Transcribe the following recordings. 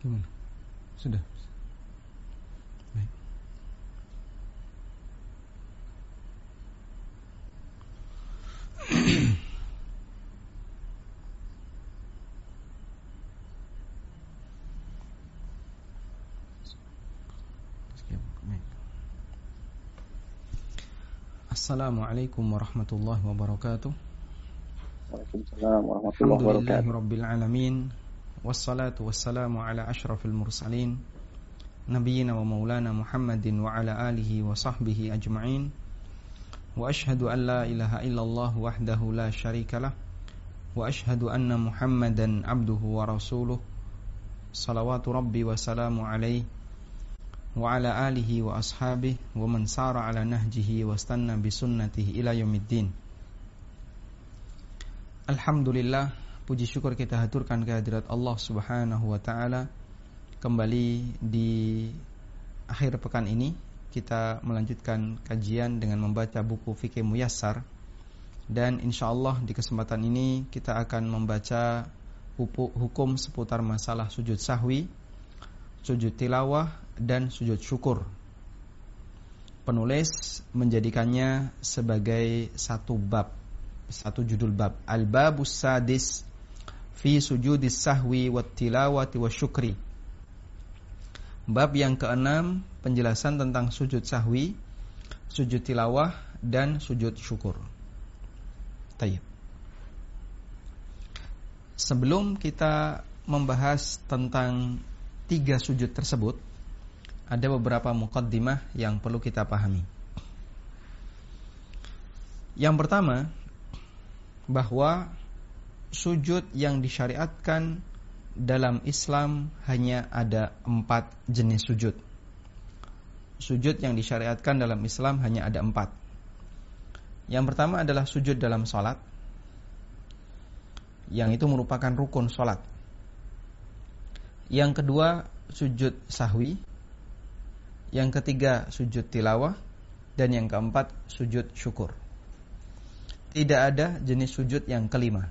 Gimana? Sudah. Baik. Assalamualaikum warahmatullahi wabarakatuh. Waalaikumsalam warahmatullahi wabarakatuh. Alhamdulillahirabbil alamin. Wassalatu wassalamu ala asyrafil mursalin nabiyyina wa maulana Muhammadin wa ala alihi wa sahbihi ajma'in. Wa ashhadu an la ilaha illallah wahdahu la syarikalah wa ashhadu anna Muhammadan abduhu wa rasuluh. Salawatu rabbi wa salamu alaihi wa ala alihi wa ashabihi wa man sara ala puji syukur kita haturkan kehadirat Allah Subhanahu wa taala. Kembali di akhir pekan ini kita melanjutkan kajian dengan membaca buku fikih muyassar dan insyaallah di kesempatan ini kita akan membaca hukum seputar masalah sujud sahwi, sujud tilawah dan sujud syukur. Penulis menjadikannya sebagai satu bab, satu judul bab. Al-babus sadis fi sujudis sahwi wat tilawati wa syukri. Bab yang keenam penjelasan tentang sujud sahwi, sujud tilawah dan sujud syukur. Tayyib. Sebelum kita membahas tentang tiga sujud tersebut, ada beberapa mukaddimah yang perlu kita pahami. Yang pertama, bahwa sujud yang disyariatkan dalam Islam hanya ada empat jenis sujud. Sujud yang disyariatkan dalam Islam hanya ada empat. Yang pertama adalah sujud dalam sholat, yang itu merupakan rukun sholat. Yang kedua, sujud sahwi. Yang ketiga, sujud tilawah. Dan yang keempat, sujud syukur. Tidak ada jenis sujud yang kelima.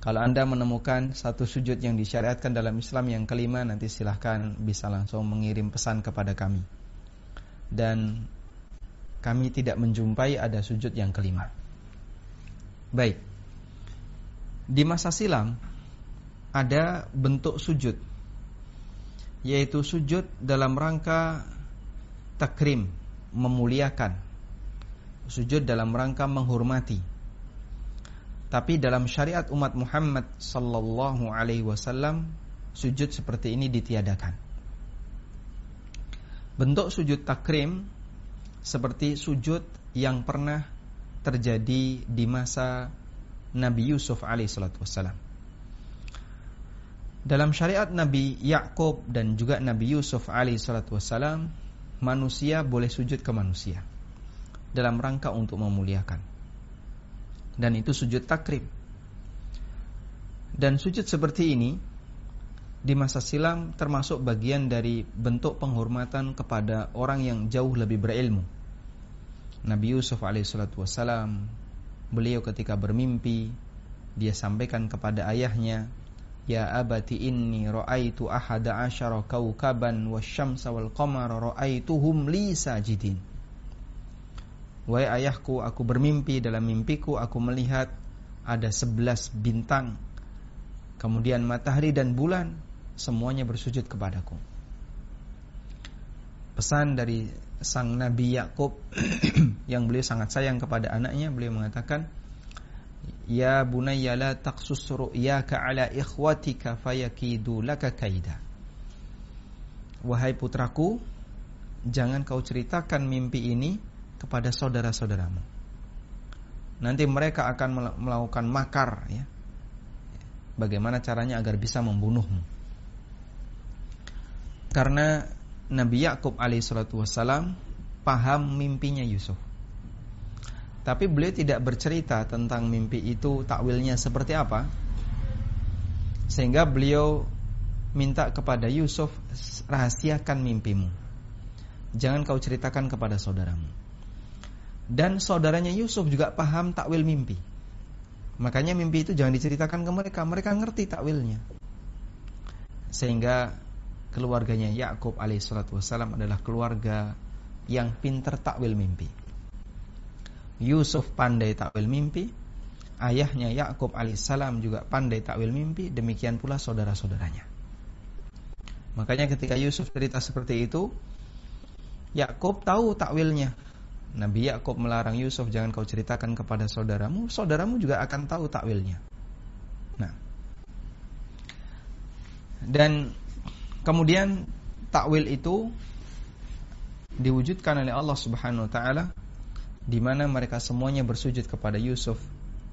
Kalau Anda menemukan satu sujud yang disyariatkan dalam Islam yang kelima, nanti silahkan bisa langsung mengirim pesan kepada kami. Dan kami tidak menjumpai ada sujud yang kelima. Baik. Di masa silam ada bentuk sujud yaitu sujud dalam rangka takrim, memuliakan. Sujud dalam rangka menghormati. Tapi dalam syariat umat Muhammad sallallahu alaihi wasallam sujud seperti ini ditiadakan. Bentuk sujud takrim seperti sujud yang pernah terjadi di masa Nabi Yusuf alaihissalatu wassalam. Dalam syariat Nabi Yakub dan juga Nabi Yusuf alaihissalatu wassalam, manusia boleh sujud ke manusia dalam rangka untuk memuliakan. Dan itu sujud takrib. Dan sujud seperti ini di masa silam termasuk bagian dari bentuk penghormatan kepada orang yang jauh lebih berilmu. Nabi Yusuf alaihissalatu wassalam beliau ketika bermimpi dia sampaikan kepada ayahnya Ya abati inni ra'aitu ahada asyara kawkaban wasyamsa wal qamara ra'aituhum li sajidin Wahai ayahku aku bermimpi dalam mimpiku aku melihat ada sebelas bintang kemudian matahari dan bulan semuanya bersujud kepadaku. Pesan dari sang Nabi Yakub yang beliau sangat sayang kepada anaknya beliau mengatakan Ya bunayya la taqsus ru'yaka ala ikhwatika fayakidu laka kaida. Wahai putraku jangan kau ceritakan mimpi ini kepada saudara-saudaramu nanti mereka akan melakukan makar ya bagaimana caranya agar bisa membunuhmu karena Nabi Yakub alaihissalatu wassalam paham mimpinya Yusuf. Tapi beliau tidak bercerita tentang mimpi itu takwilnya seperti apa. Sehingga beliau minta kepada Yusuf rahasiakan mimpimu. Jangan kau ceritakan kepada saudaramu. Dan saudaranya Yusuf juga paham takwil mimpi. Makanya mimpi itu jangan diceritakan ke mereka, mereka ngerti takwilnya. Sehingga keluarganya Yakub alaihissalatu wassalam adalah keluarga yang pinter takwil mimpi. Yusuf pandai takwil mimpi, ayahnya Yakub alaihissalam juga pandai takwil mimpi, demikian pula saudara-saudaranya. Makanya ketika Yusuf cerita seperti itu, Yakub tahu takwilnya. Nabi Yakub melarang Yusuf jangan kau ceritakan kepada saudaramu, saudaramu juga akan tahu takwilnya. Nah. Dan kemudian takwil itu diwujudkan oleh Allah Subhanahu wa taala di mana mereka semuanya bersujud kepada Yusuf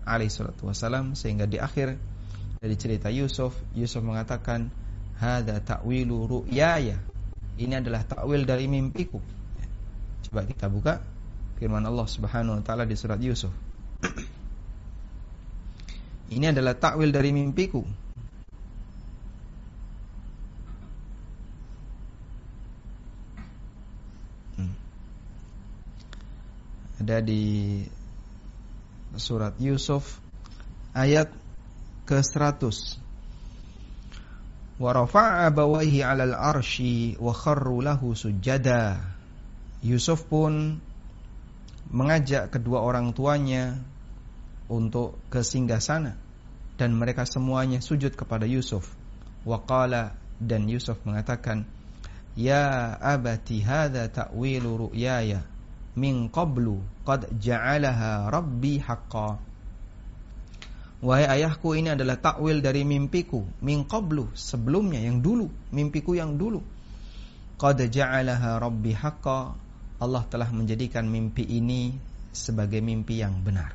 alaihi salatu wasalam sehingga di akhir dari cerita Yusuf Yusuf mengatakan hada ta'wilu ru'yaya ini adalah takwil dari mimpiku. Coba kita buka firman Allah Subhanahu wa taala di surat Yusuf. Ini adalah takwil dari mimpiku. Hmm. Ada di surat Yusuf ayat ke-100 wa rafa'a abawaihi 'alal arsy wa kharru lahu sujada. Yusuf pun mengajak kedua orang tuanya untuk ke sana. Dan mereka semuanya sujud kepada Yusuf. Waqala dan Yusuf mengatakan, "Ya abati hadza ta'wilu ru'yaya. Min qablu qad ja'alaha rabbi haqqan." Wahai ayahku ini adalah takwil dari mimpiku. Min qablu sebelumnya yang dulu. Mimpiku yang dulu. Qad ja'alaha rabbi haqqa Allah telah menjadikan mimpi ini sebagai mimpi yang benar.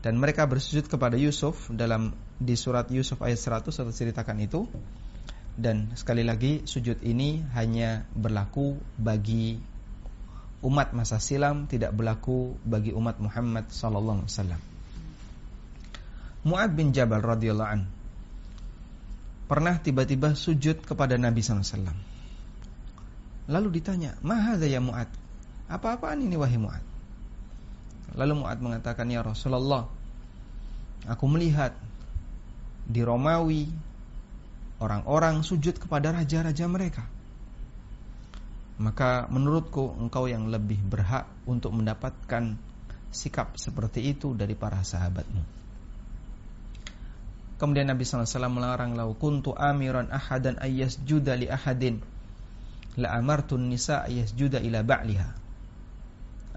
Dan mereka bersujud kepada Yusuf dalam di surat Yusuf ayat 100 atau ceritakan itu. Dan sekali lagi sujud ini hanya berlaku bagi umat masa silam tidak berlaku bagi umat Muhammad sallallahu alaihi wasallam. Mu'ad bin Jabal radhiyallahu an pernah tiba-tiba sujud kepada Nabi SAW. Lalu ditanya, Mahadha ya Mu'ad? Apa-apaan ini wahai Mu'ad? Lalu Mu'ad mengatakan, Ya Rasulullah, aku melihat di Romawi orang-orang sujud kepada raja-raja mereka. Maka menurutku engkau yang lebih berhak untuk mendapatkan sikap seperti itu dari para sahabatmu. Kemudian Nabi SAW melarang lau kuntu amiran ahadan ayas juda li ahadin la amartun nisa ayas juda ila ba'liha.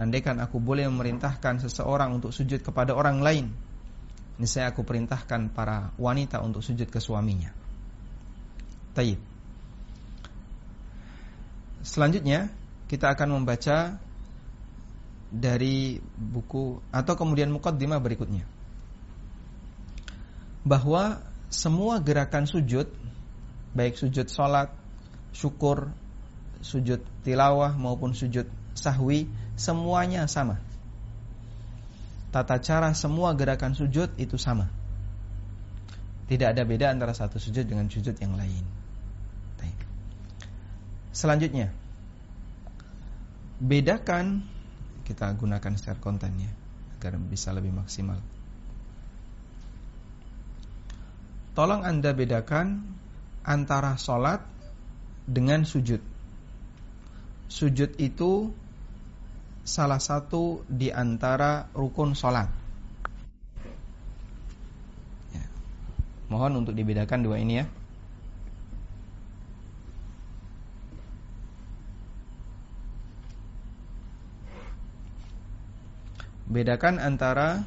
Andaikan aku boleh memerintahkan seseorang untuk sujud kepada orang lain, niscaya aku perintahkan para wanita untuk sujud ke suaminya. Taib. Selanjutnya kita akan membaca dari buku atau kemudian mukaddimah berikutnya bahwa semua gerakan sujud baik sujud salat, syukur, sujud tilawah maupun sujud sahwi semuanya sama. Tata cara semua gerakan sujud itu sama. Tidak ada beda antara satu sujud dengan sujud yang lain. Selanjutnya, bedakan kita gunakan share kontennya agar bisa lebih maksimal. Tolong Anda bedakan antara sholat dengan sujud. Sujud itu salah satu di antara rukun sholat. Ya. Mohon untuk dibedakan dua ini ya. Bedakan antara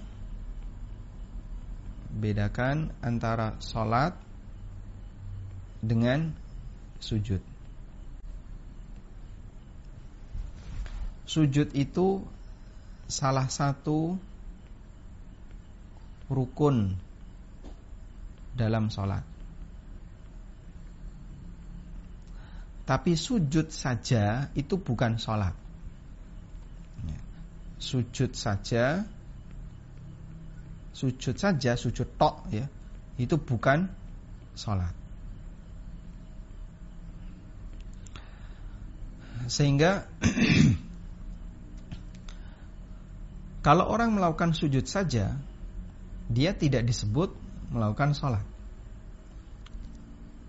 bedakan antara sholat dengan sujud. Sujud itu salah satu rukun dalam sholat. Tapi sujud saja itu bukan sholat. Sujud saja sujud saja, sujud tok ya, itu bukan sholat. Sehingga kalau orang melakukan sujud saja, dia tidak disebut melakukan sholat.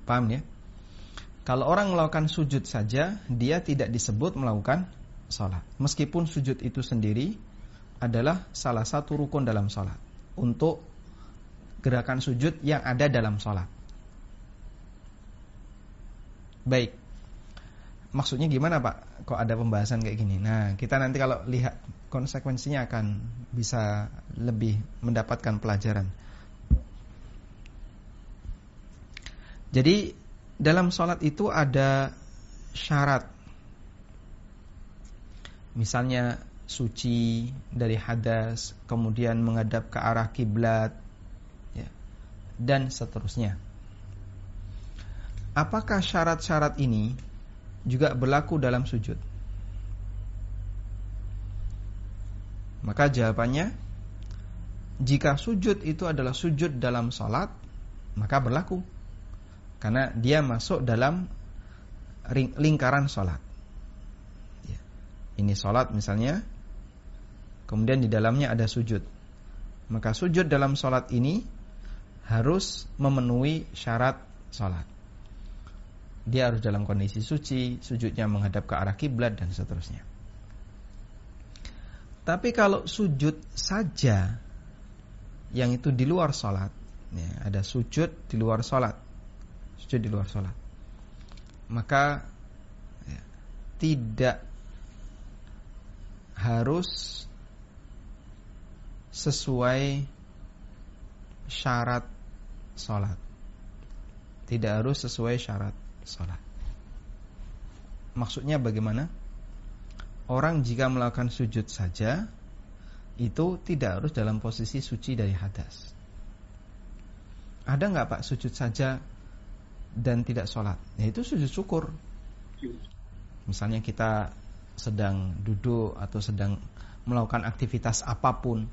Paham ya? Kalau orang melakukan sujud saja, dia tidak disebut melakukan sholat. Meskipun sujud itu sendiri adalah salah satu rukun dalam sholat. Untuk gerakan sujud yang ada dalam sholat. Baik. Maksudnya gimana Pak? Kok ada pembahasan kayak gini? Nah, kita nanti kalau lihat konsekuensinya akan bisa lebih mendapatkan pelajaran. Jadi dalam sholat itu ada syarat. Misalnya suci dari hadas, kemudian menghadap ke arah kiblat, ya, dan seterusnya. Apakah syarat-syarat ini juga berlaku dalam sujud? Maka jawabannya, jika sujud itu adalah sujud dalam sholat, maka berlaku karena dia masuk dalam lingkaran sholat. Ya. Ini sholat misalnya, kemudian di dalamnya ada sujud. Maka sujud dalam sholat ini harus memenuhi syarat sholat. Dia harus dalam kondisi suci, sujudnya menghadap ke arah kiblat dan seterusnya. Tapi kalau sujud saja yang itu di luar sholat, ya, ada sujud di luar sholat, sujud di luar sholat. Maka ya, tidak harus sesuai syarat sholat. Tidak harus sesuai syarat sholat. Maksudnya bagaimana orang jika melakukan sujud saja itu tidak harus dalam posisi suci dari hadas. Ada nggak pak sujud saja dan tidak sholat? Ya itu sujud syukur. Misalnya kita sedang duduk atau sedang melakukan aktivitas apa pun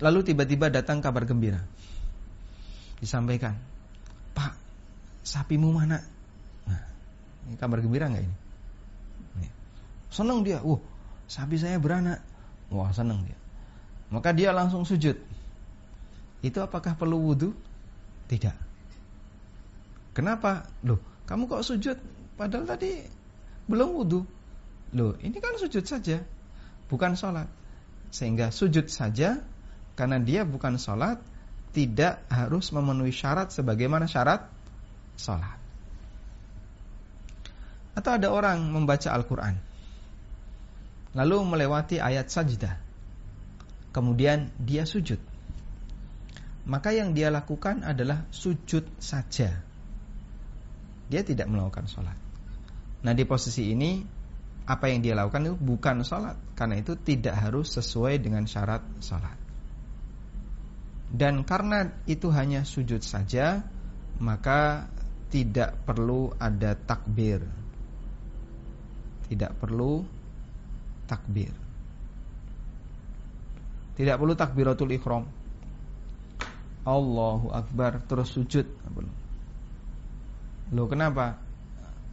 lalu tiba-tiba datang kabar gembira. Disampaikan pak sapimu mana? Nah, ini kabar gembira nggak ini senang dia uh sapi saya beranak wah senang dia maka dia langsung sujud itu apakah perlu wudhu tidak Kenapa? Loh, kamu kok sujud padahal tadi belum wudhu. Loh, ini kan sujud saja, bukan sholat. Sehingga sujud saja, karena dia bukan sholat, tidak harus memenuhi syarat sebagaimana syarat sholat. Atau ada orang membaca Al-Quran, lalu melewati ayat sajdah, kemudian dia sujud. Maka yang dia lakukan adalah sujud saja dia tidak melakukan sholat. Nah di posisi ini apa yang dia lakukan itu bukan sholat karena itu tidak harus sesuai dengan syarat sholat. Dan karena itu hanya sujud saja maka tidak perlu ada takbir. Tidak perlu takbir. Tidak perlu takbiratul ikhram. Allahu Akbar terus sujud. Loh kenapa?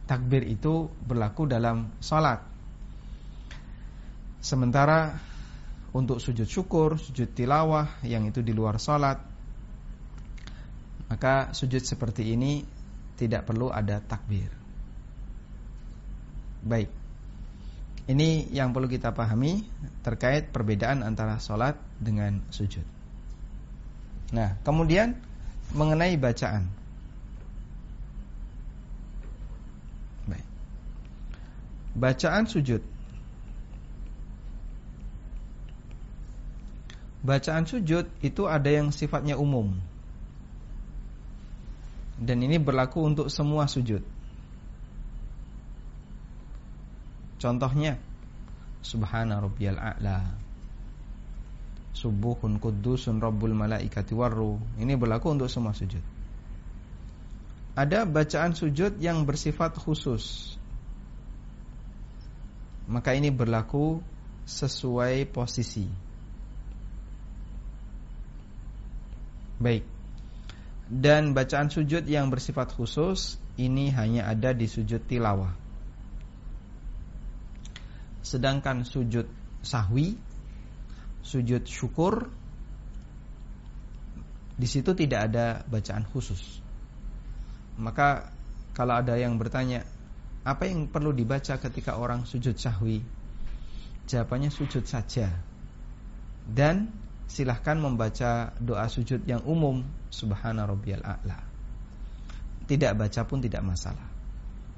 Takbir itu berlaku dalam sholat Sementara untuk sujud syukur, sujud tilawah yang itu di luar sholat Maka sujud seperti ini tidak perlu ada takbir Baik Ini yang perlu kita pahami terkait perbedaan antara sholat dengan sujud. Nah kemudian mengenai bacaan. Bacaan sujud. Bacaan sujud itu ada yang sifatnya umum. Dan ini berlaku untuk semua sujud Contohnya Subhana rabbiyal a'la Subuhun kudusun rabbul malaikati warru Ini berlaku untuk semua sujud Ada bacaan sujud yang bersifat khusus maka ini berlaku sesuai posisi. Baik. Dan bacaan sujud yang bersifat khusus ini hanya ada di sujud tilawah. Sedangkan sujud sahwi, sujud syukur di situ tidak ada bacaan khusus. Maka kalau ada yang bertanya, apa yang perlu dibaca ketika orang sujud sahwi? Jawabannya sujud saja. Dan silahkan membaca doa sujud yang umum, Subhana rabbiyal a'la. Tidak baca pun tidak masalah.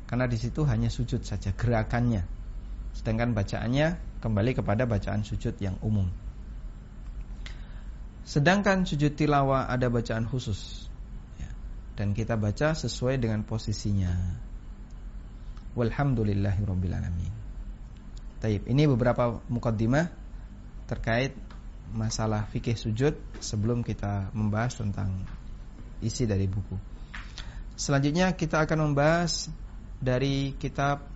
Karena di situ hanya sujud saja gerakannya. Sedangkan bacaannya kembali kepada bacaan sujud yang umum. Sedangkan sujud tilawah ada bacaan khusus. Ya. Dan kita baca sesuai dengan posisinya. Walhamdulillahirobbilalamin. Taib. Ini beberapa mukaddimah terkait masalah fikih sujud sebelum kita membahas tentang isi dari buku. Selanjutnya kita akan membahas dari kitab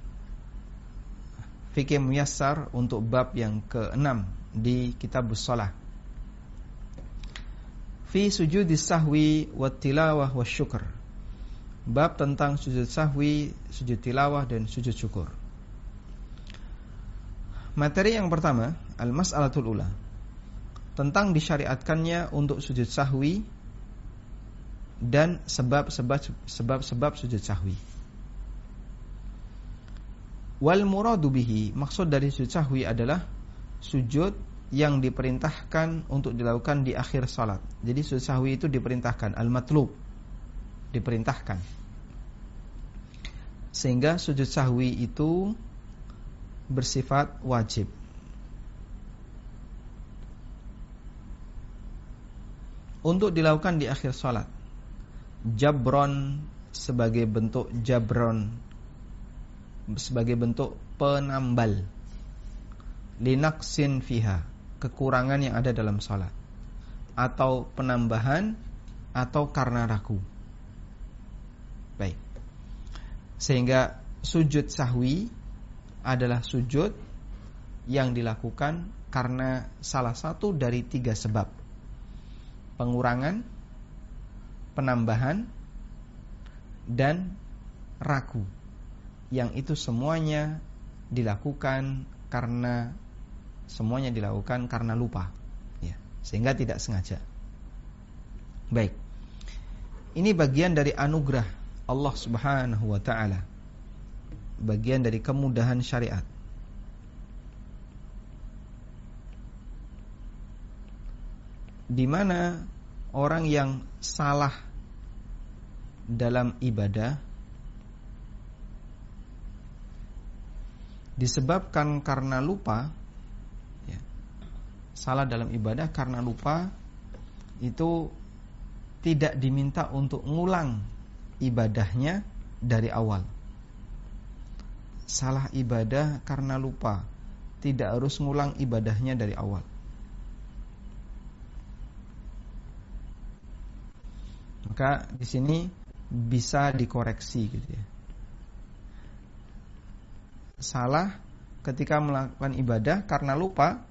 Fikih Muyassar untuk bab yang ke-6 di kitab Shalah. Fi sujudis sahwi wa tilawah wa syukur. Bab tentang sujud sahwi, sujud tilawah dan sujud syukur. Materi yang pertama, al-mas'alatul ula. Tentang disyariatkannya untuk sujud sahwi dan sebab-sebab sebab-sebab sujud sahwi. Wal muradu bihi maksud dari sujud sahwi adalah sujud yang diperintahkan untuk dilakukan di akhir salat. Jadi sujud sahwi itu diperintahkan al-matlub diperintahkan. Sehingga sujud sahwi itu bersifat wajib. Untuk dilakukan di akhir salat. Jabron sebagai bentuk jabron sebagai bentuk penambal linaksin fiha kekurangan yang ada dalam salat atau penambahan atau karena ragu. Baik. Sehingga sujud sahwi adalah sujud yang dilakukan karena salah satu dari tiga sebab. Pengurangan, penambahan, dan ragu yang itu semuanya dilakukan karena semuanya dilakukan karena lupa. Ya sehingga tidak sengaja. Baik. Ini bagian dari anugerah Allah Subhanahu wa taala. Bagian dari kemudahan syariat. Di mana orang yang salah dalam ibadah disebabkan karena lupa ya, salah dalam ibadah karena lupa itu tidak diminta untuk ngulang ibadahnya dari awal. Salah ibadah karena lupa tidak harus ngulang ibadahnya dari awal. Maka di sini bisa dikoreksi gitu ya salah ketika melakukan ibadah karena lupa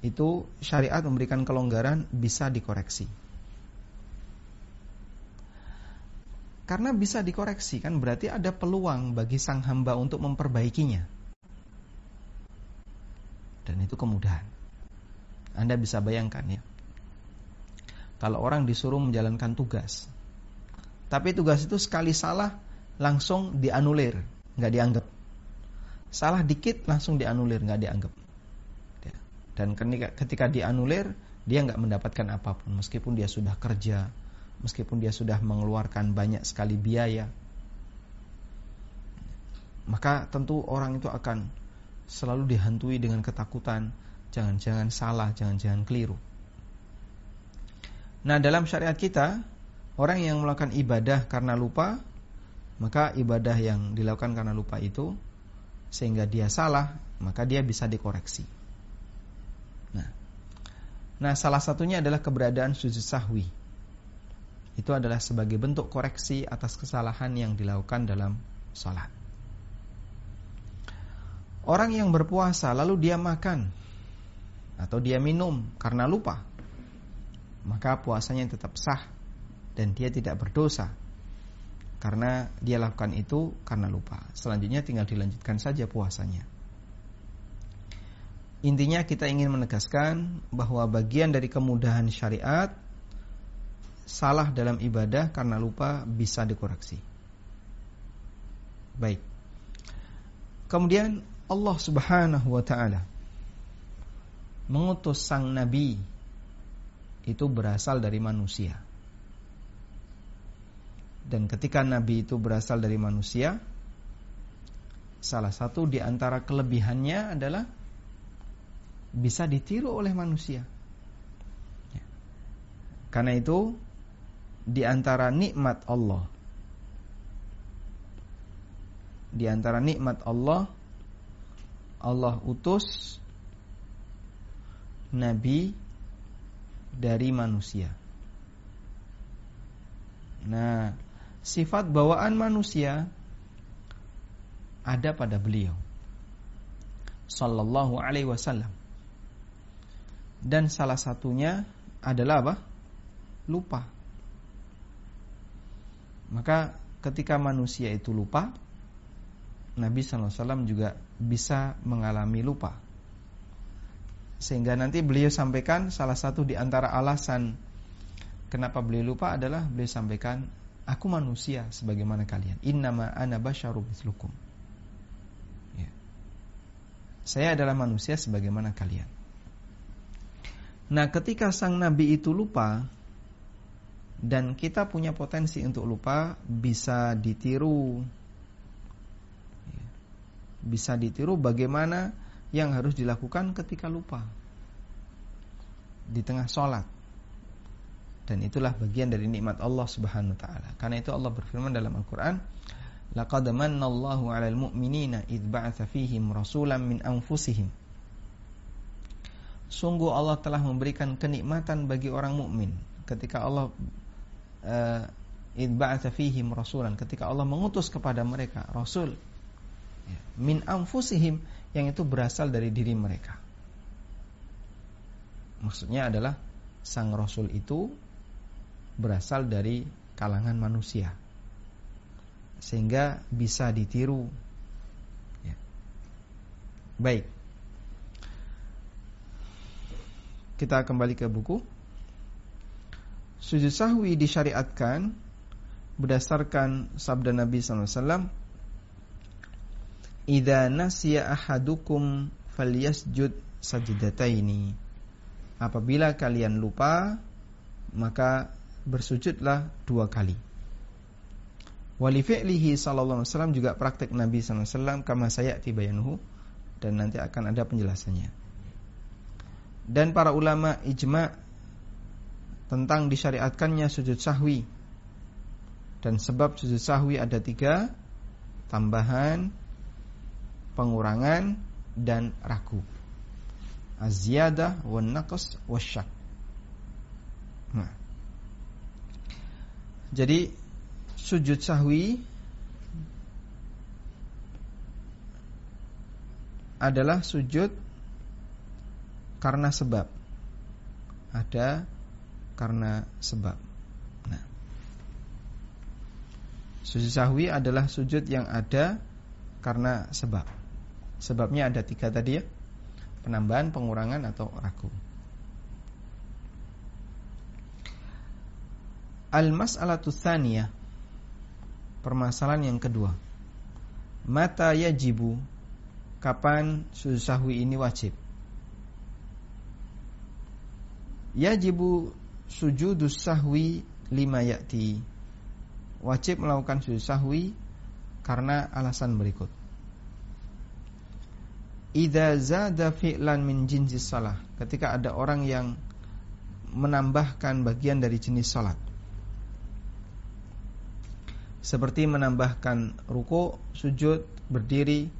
itu syariat memberikan kelonggaran bisa dikoreksi. Karena bisa dikoreksi kan berarti ada peluang bagi sang hamba untuk memperbaikinya. Dan itu kemudahan. Anda bisa bayangkan ya. Kalau orang disuruh menjalankan tugas. Tapi tugas itu sekali salah langsung dianulir, nggak dianggap. Salah dikit langsung dianulir, nggak dianggap. Ya. Dan ketika dianulir, dia nggak mendapatkan apa pun, meskipun dia sudah kerja, meskipun dia sudah mengeluarkan banyak sekali biaya. Maka tentu orang itu akan selalu dihantui dengan ketakutan, jangan-jangan salah, jangan-jangan keliru. Nah, dalam syariat kita, orang yang melakukan ibadah karena lupa, maka ibadah yang dilakukan karena lupa itu sehingga dia salah, maka dia bisa dikoreksi. Nah, nah salah satunya adalah keberadaan sujud sahwi. Itu adalah sebagai bentuk koreksi atas kesalahan yang dilakukan dalam salat. Orang yang berpuasa lalu dia makan atau dia minum karena lupa, maka puasanya tetap sah dan dia tidak berdosa karena dia lakukan itu karena lupa. Selanjutnya tinggal dilanjutkan saja puasanya. Intinya kita ingin menegaskan bahwa bagian dari kemudahan syariat salah dalam ibadah karena lupa bisa dikoreksi. Baik. Kemudian Allah Subhanahu wa taala mengutus sang nabi itu berasal dari manusia. Dan ketika nabi itu berasal dari manusia, salah satu di antara kelebihannya adalah bisa ditiru oleh manusia. Ya. Karena itu di antara nikmat Allah di antara nikmat Allah Allah utus nabi dari manusia. Nah, sifat bawaan manusia ada pada beliau sallallahu alaihi wasallam. Dan salah satunya adalah apa? Lupa. Maka ketika manusia itu lupa, Nabi SAW juga bisa mengalami lupa. Sehingga nanti beliau sampaikan salah satu di antara alasan kenapa beliau lupa adalah beliau sampaikan, aku manusia sebagaimana kalian. Innama ana basyarum mislukum. Ya. Saya adalah manusia sebagaimana kalian. Nah, ketika sang nabi itu lupa dan kita punya potensi untuk lupa bisa ditiru bisa ditiru bagaimana yang harus dilakukan ketika lupa di tengah sholat dan itulah bagian dari nikmat Allah Subhanahu wa taala. Karena itu Allah berfirman dalam Al-Qur'an, "Laqad mannallahu 'alal mu'minina id ba'atsa fihim rasulan min anfusihim." Sungguh Allah telah memberikan kenikmatan bagi orang mukmin ketika Allah uh, id ba'atsa fihim rasulan, ketika Allah mengutus kepada mereka rasul Ya. min anfusihim yang itu berasal dari diri mereka. Maksudnya adalah sang rasul itu berasal dari kalangan manusia. Sehingga bisa ditiru. Ya. Baik. Kita kembali ke buku. Sujud sahwi disyariatkan berdasarkan sabda Nabi SAW Idza nasiya ahadukum falyasjud sajdataini. Apabila kalian lupa, maka bersujudlah dua kali. Wali fi'lihi sallallahu alaihi wasallam juga praktek Nabi sallallahu alaihi wasallam kama sayati bayanuhu dan nanti akan ada penjelasannya. Dan para ulama ijma tentang disyariatkannya sujud sahwi. Dan sebab sujud sahwi ada tiga Tambahan pengurangan dan ragu. Az-ziyadah wan naqs wasyak. Nah. Jadi sujud sahwi adalah sujud karena sebab. Ada karena sebab. Nah. Sujud sahwi adalah sujud yang ada karena sebab. Sebabnya ada tiga tadi ya Penambahan, pengurangan atau ragu Al-mas'alatu tsaniyah Permasalahan yang kedua. Mata yajibu. Kapan sujud sahwi ini wajib? Yajibu sujudus sahwi lima yakti Wajib melakukan sujud sahwi Karena alasan berikut. Idza zada fi'lan min jinsis salah Ketika ada orang yang menambahkan bagian dari jenis salat Seperti menambahkan ruku, sujud, berdiri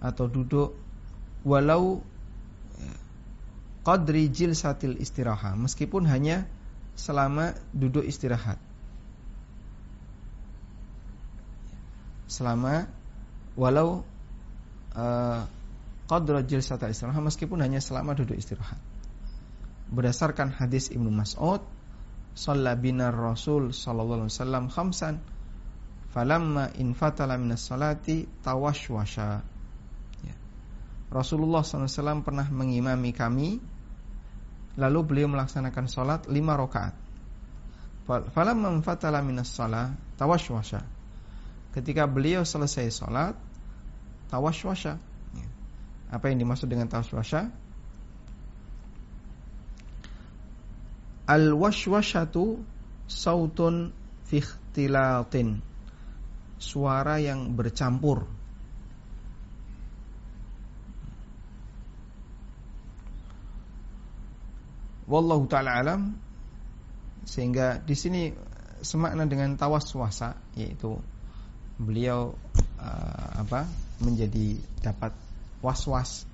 atau duduk Walau qadri jilsatil istiraha Meskipun hanya selama duduk istirahat Selama walau uh, qadra jilsata istirahat meskipun hanya selama duduk istirahat. Berdasarkan hadis Ibnu Mas'ud, shalla Rasul sallallahu alaihi wasallam khamsan falamma infatala minas salati tawashwasha. Ya. Rasulullah SAW pernah mengimami kami Lalu beliau melaksanakan sholat lima rakaat. Falamma infatala minas salat tawashwasha. ketika beliau selesai sholat tawaswasha. Ya. Apa yang dimaksud dengan tawaswasha? Al-washwashatu sautun fi Suara yang bercampur. Wallahu taala alam sehingga di sini semakna dengan tawaswasa yaitu beliau uh, apa menjadi dapat was-was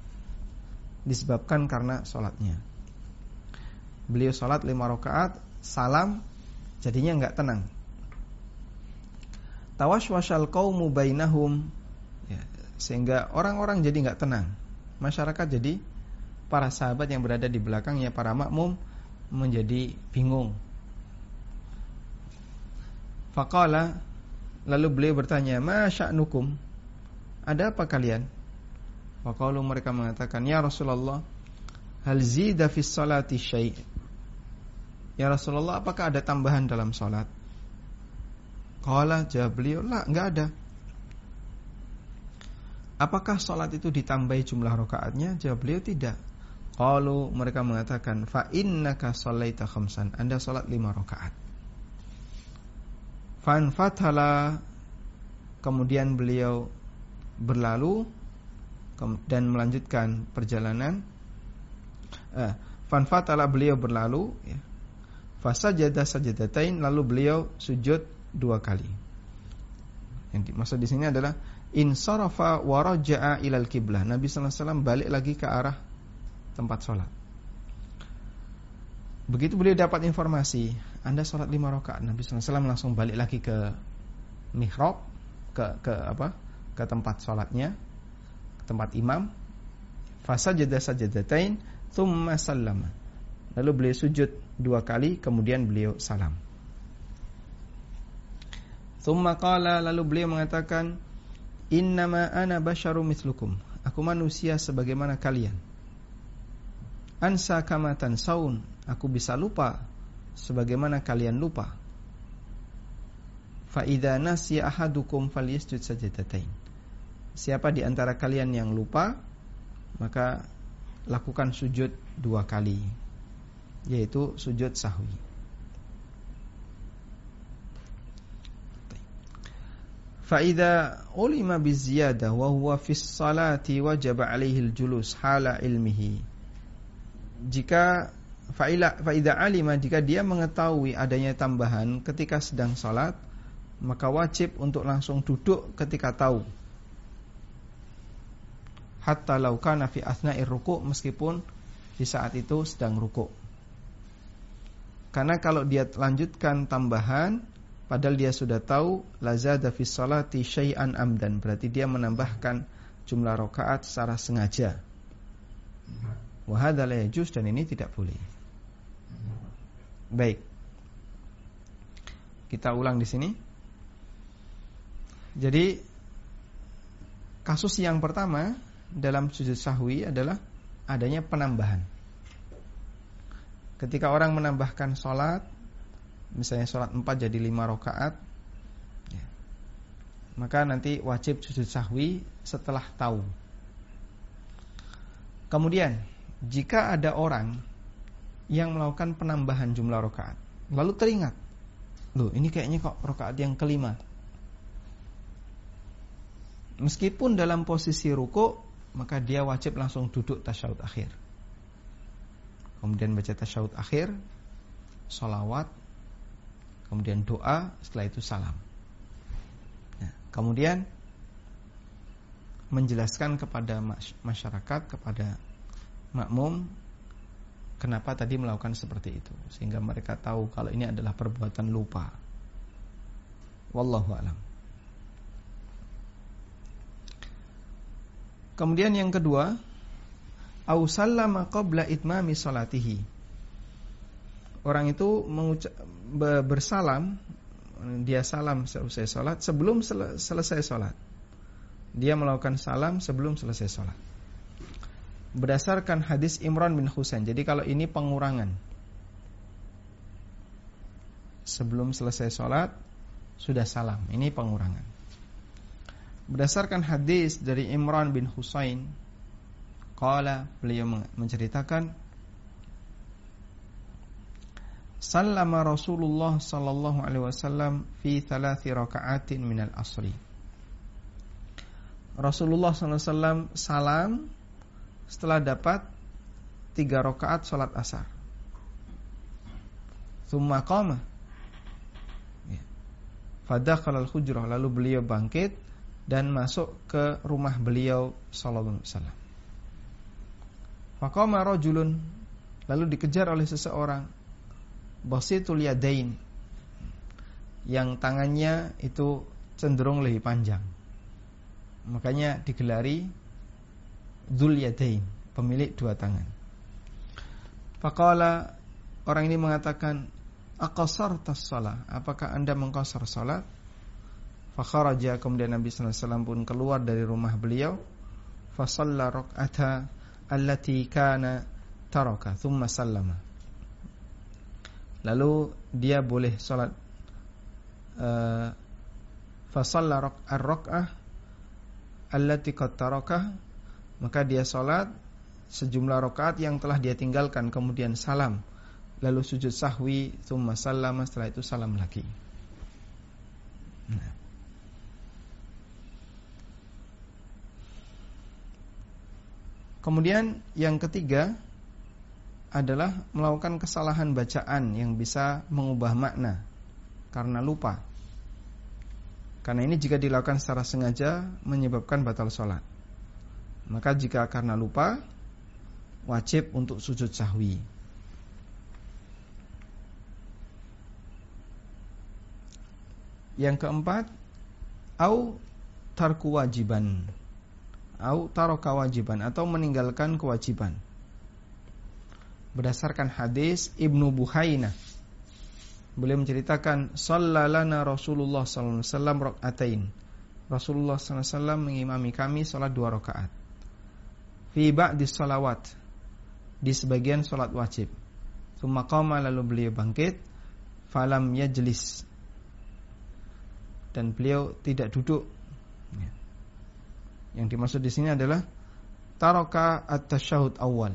disebabkan karena sholatnya. Beliau sholat lima rakaat, salam, jadinya nggak tenang. Tawaswasal kaumu bainahum, ya, sehingga orang-orang jadi nggak tenang. Masyarakat jadi para sahabat yang berada di belakangnya para makmum menjadi bingung. Faqala Lalu beliau bertanya, "Ma sya'nukum?" Ada apa kalian? Faqalu mereka mengatakan, "Ya Rasulullah, hal zida fis salati syai'?" Ya Rasulullah, apakah ada tambahan dalam salat? Qala jawab beliau, "La, enggak ada." Apakah salat itu ditambahi jumlah rakaatnya? Jawab beliau, "Tidak." Qalu mereka mengatakan, "Fa innaka shallaita khamsan." Anda salat lima rakaat. Fanfathala kemudian beliau berlalu dan melanjutkan perjalanan. Eh, fanfathala beliau berlalu ya. Fasajada sajadatain lalu beliau sujud dua kali. Yang dimaksud di sini adalah insarafa wa raja'a ilal kiblah. Nabi sallallahu alaihi wasallam balik lagi ke arah tempat sholat. Begitu beliau dapat informasi, Anda sholat lima rakaat, Nabi SAW langsung balik lagi ke mihrab, ke ke apa? Ke tempat sholatnya, ke tempat imam. Fasa jeda sajadatain, thumma sallama. Lalu beliau sujud dua kali, kemudian beliau salam. Thumma qala, lalu beliau mengatakan, Innama ana basyaru mislukum. Aku manusia sebagaimana kalian. Ansa kamatan saun Aku bisa lupa sebagaimana kalian lupa. Fa idza nasiya ahadukum falyasjud sajdatain. Siapa di antara kalian yang lupa, maka lakukan sujud dua kali, yaitu sujud sahwi. Ulima biziyadah wa huwa fis salati wajib alaihi al-julus hala ilmihi. Jika faida alima jika dia mengetahui adanya tambahan ketika sedang sholat maka wajib untuk langsung duduk ketika tahu hatta laukana fi asna'ir ruku meskipun di saat itu sedang ruku karena kalau dia lanjutkan tambahan padahal dia sudah tahu lazada fi salati syai'an amdan berarti dia menambahkan jumlah rakaat secara sengaja wahada la dan ini tidak boleh Baik. Kita ulang di sini. Jadi kasus yang pertama dalam sujud sahwi adalah adanya penambahan. Ketika orang menambahkan sholat, misalnya sholat 4 jadi 5 rakaat, ya, maka nanti wajib sujud sahwi setelah tahu. Kemudian, jika ada orang yang melakukan penambahan jumlah rokaat. Lalu teringat, loh ini kayaknya kok rokaat yang kelima. Meskipun dalam posisi ruku, maka dia wajib langsung duduk tasyahud akhir. Kemudian baca tasyahud akhir, solawat, kemudian doa, setelah itu salam. Nah, kemudian menjelaskan kepada masyarakat, kepada makmum kenapa tadi melakukan seperti itu sehingga mereka tahu kalau ini adalah perbuatan lupa. Wallahu alam. Kemudian yang kedua, au sallama qabla itmami salatihi. Orang itu bersalam dia salam selesai salat sebelum selesai salat. Dia melakukan salam sebelum selesai salat berdasarkan hadis Imran bin Husain. Jadi kalau ini pengurangan. Sebelum selesai sholat sudah salam. Ini pengurangan. Berdasarkan hadis dari Imran bin Husain, qala beliau menceritakan Sallama Rasulullah sallallahu alaihi wasallam fi thalathi raka'atin minal asri. Rasulullah sallallahu alaihi wasallam salam setelah dapat tiga rakaat salat asar. Thumma qama. Ya. Fadakhala al-hujrah lalu beliau bangkit dan masuk ke rumah beliau sallallahu alaihi wasallam. Faqama rajulun lalu dikejar oleh seseorang basitul yadain yang tangannya itu cenderung lebih panjang. Makanya digelari Dzul Yadain, pemilik dua tangan. Faqala orang ini mengatakan, "Aqasartas shalah? Apakah Anda mengqasar salat?" Fakharaja kemudian Nabi sallallahu alaihi wasallam pun keluar dari rumah beliau, fa rak'ata allati kana taraka, thumma sallama. Lalu dia boleh salat. Uh, fa shalla ar-rak'ah allati qad maka dia salat sejumlah rakaat yang telah dia tinggalkan kemudian salam. Lalu sujud sahwi thumma sallama setelah itu salam lagi. Nah. Kemudian yang ketiga adalah melakukan kesalahan bacaan yang bisa mengubah makna karena lupa. Karena ini jika dilakukan secara sengaja menyebabkan batal sholat. Maka jika karena lupa wajib untuk sujud sahwi. Yang keempat, au tarku wajiban. Au taroka wajiban atau meninggalkan kewajiban berdasarkan hadis Ibnu Buhaina. Beliau menceritakan sallalana Rasulullah sallallahu alaihi wasallam rakaatain. Rasulullah sallallahu alaihi wasallam mengimami kami salat dua rakaat. Fi ba'di salawat di sebagian salat wajib. Tsumma qama lalu beliau bangkit falam yajlis dan beliau tidak duduk. Ya. Yang dimaksud di sini adalah taraka at-tasyahud awal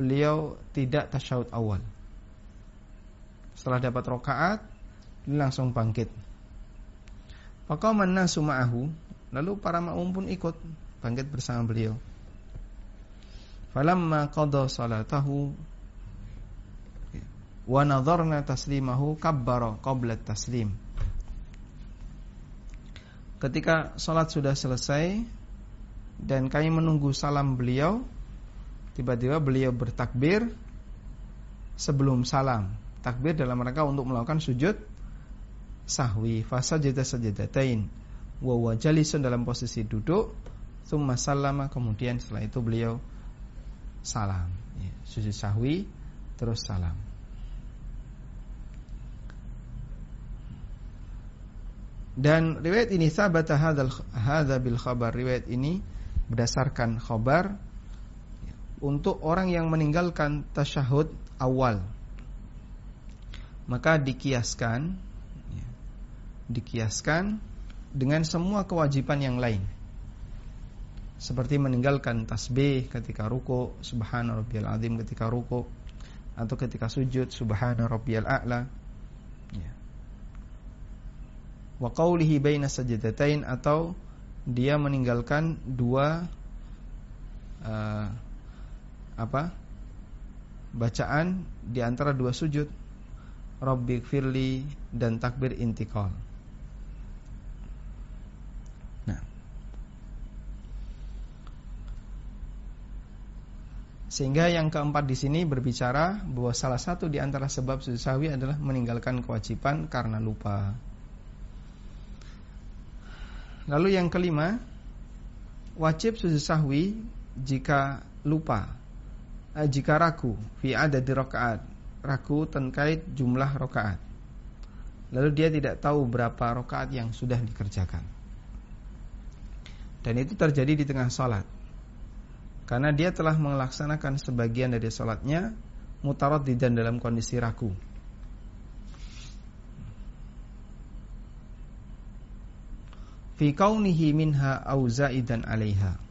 beliau tidak tasyahud awal. Setelah dapat rokaat, langsung bangkit. Faqaman nasu ma'ahu, lalu para ma'um pun ikut bangkit bersama beliau. Falamma qada salatahu wa nadharna taslimahu kabbara qabla taslim. Ketika salat sudah selesai dan kami menunggu salam beliau, tiba-tiba beliau bertakbir sebelum salam. Takbir dalam rangka untuk melakukan sujud sahwi. Fasajada sajadatain. Wa huwa jalisun dalam posisi duduk. Thumma sallama. Kemudian setelah itu beliau salam. Ya, sujud sahwi terus salam. Dan riwayat ini sabata hadzal hadza bil khabar. Riwayat ini berdasarkan khabar untuk orang yang meninggalkan tasyahud awal maka dikiaskan ya, dikiaskan dengan semua kewajiban yang lain seperti meninggalkan tasbih ketika ruku subhana rabbiyal azim ketika ruku atau ketika sujud subhana rabbiyal a'la ya. wa qawlihi baina sajdatain atau dia meninggalkan dua uh, apa? Bacaan di antara dua sujud. Rabbi firli dan takbir intikal. Nah. Sehingga yang keempat di sini berbicara bahwa salah satu di antara sebab sujud sahwi adalah meninggalkan kewajiban karena lupa. Lalu yang kelima, wajib sujud sahwi jika lupa jika ragu fi ada di rakaat. Ragu terkait jumlah rakaat. Lalu dia tidak tahu berapa rakaat yang sudah dikerjakan. Dan itu terjadi di tengah sholat karena dia telah melaksanakan sebagian dari sholatnya mutarot dan dalam kondisi ragu. Fi kaunihi minha au zaidan 'alaiha.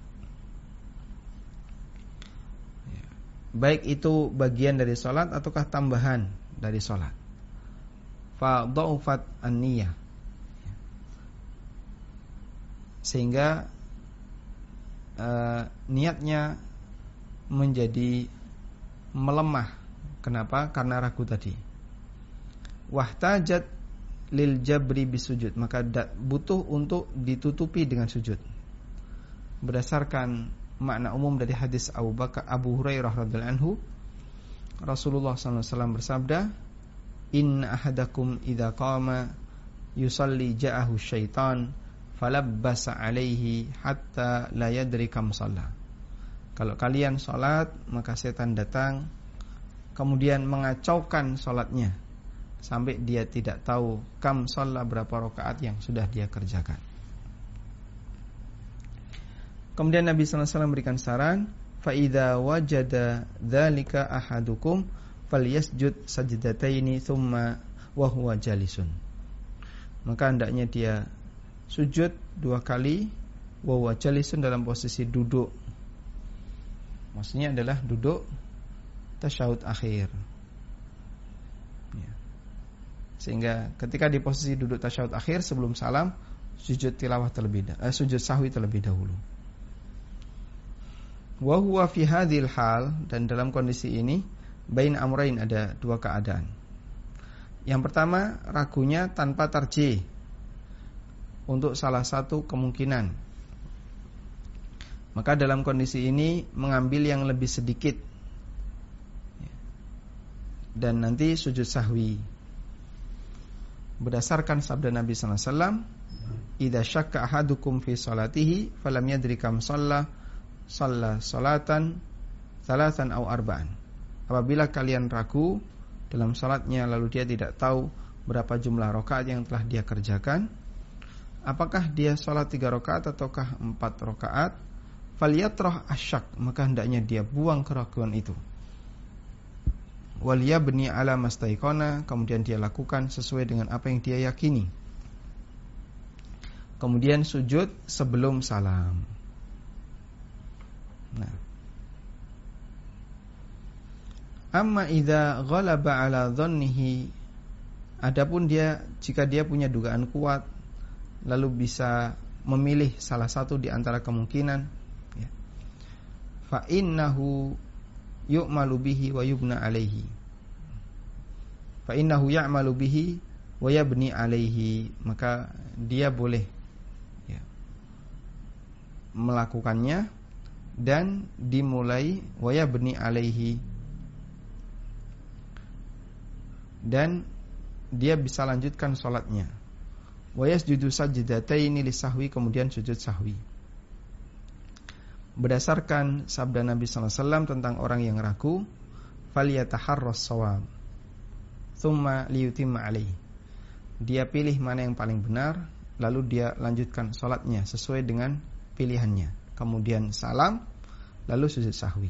Baik itu bagian dari salat ataukah tambahan dari salat. Fa dha'ufat an-niyah. Sehingga uh, niatnya menjadi melemah. Kenapa? Karena ragu tadi. Wahtajat lil jabri bisujud maka butuh untuk ditutupi dengan sujud berdasarkan makna umum dari hadis Abu Bakar Abu Hurairah radhiyallahu anhu Rasulullah SAW bersabda Inna ahadakum idza qama yusalli ja'ahu syaitan falabbasa alaihi hatta la yadri kam Kalau kalian salat maka setan datang kemudian mengacaukan salatnya sampai dia tidak tahu kam sholat berapa rakaat yang sudah dia kerjakan. Kemudian Nabi SAW memberikan saran, faida wajada dzalika ahadukum falyasjud sajdataini thumma wa huwa jalisun. Maka hendaknya dia sujud dua kali wa huwa jalisun dalam posisi duduk. Maksudnya adalah duduk tasyahud akhir. Sehingga ketika di posisi duduk tasyahud akhir sebelum salam sujud tilawah terlebih eh, sujud sahwi terlebih dahulu. Wa huwa fi hadhil hal dan dalam kondisi ini bain amrain ada dua keadaan. Yang pertama ragunya tanpa tarjih untuk salah satu kemungkinan. Maka dalam kondisi ini mengambil yang lebih sedikit dan nanti sujud sahwi berdasarkan sabda Nabi sallallahu alaihi wasallam, "Idza syakka ahadukum fi salatihi falam yadri kam shalla, shalla salatan salatan aw arba'an." Apabila kalian ragu dalam salatnya lalu dia tidak tahu berapa jumlah rakaat yang telah dia kerjakan, apakah dia salat tiga rakaat ataukah empat rakaat? Falyatrah asyak, maka hendaknya dia buang keraguan itu wal yabni ala mastaikona kemudian dia lakukan sesuai dengan apa yang dia yakini kemudian sujud sebelum salam nah. Amma idza ghalaba ala dhannihi adapun dia jika dia punya dugaan kuat lalu bisa memilih salah satu di antara kemungkinan ya. fa innahu yu'malu bihi wa yubna alaihi. Fa innahu ya'malu bihi wa yabni alaihi. Maka dia boleh ya, melakukannya dan dimulai wa yabni alaihi. Dan dia bisa lanjutkan sholatnya. Wa yasjudu sajdataini lisahwi kemudian sujud sahwi. Berdasarkan sabda Nabi SAW tentang orang yang ragu faliyataharras sawab thumma liyutimma alaih dia pilih mana yang paling benar lalu dia lanjutkan sholatnya sesuai dengan pilihannya. Kemudian salam lalu sujud sahwi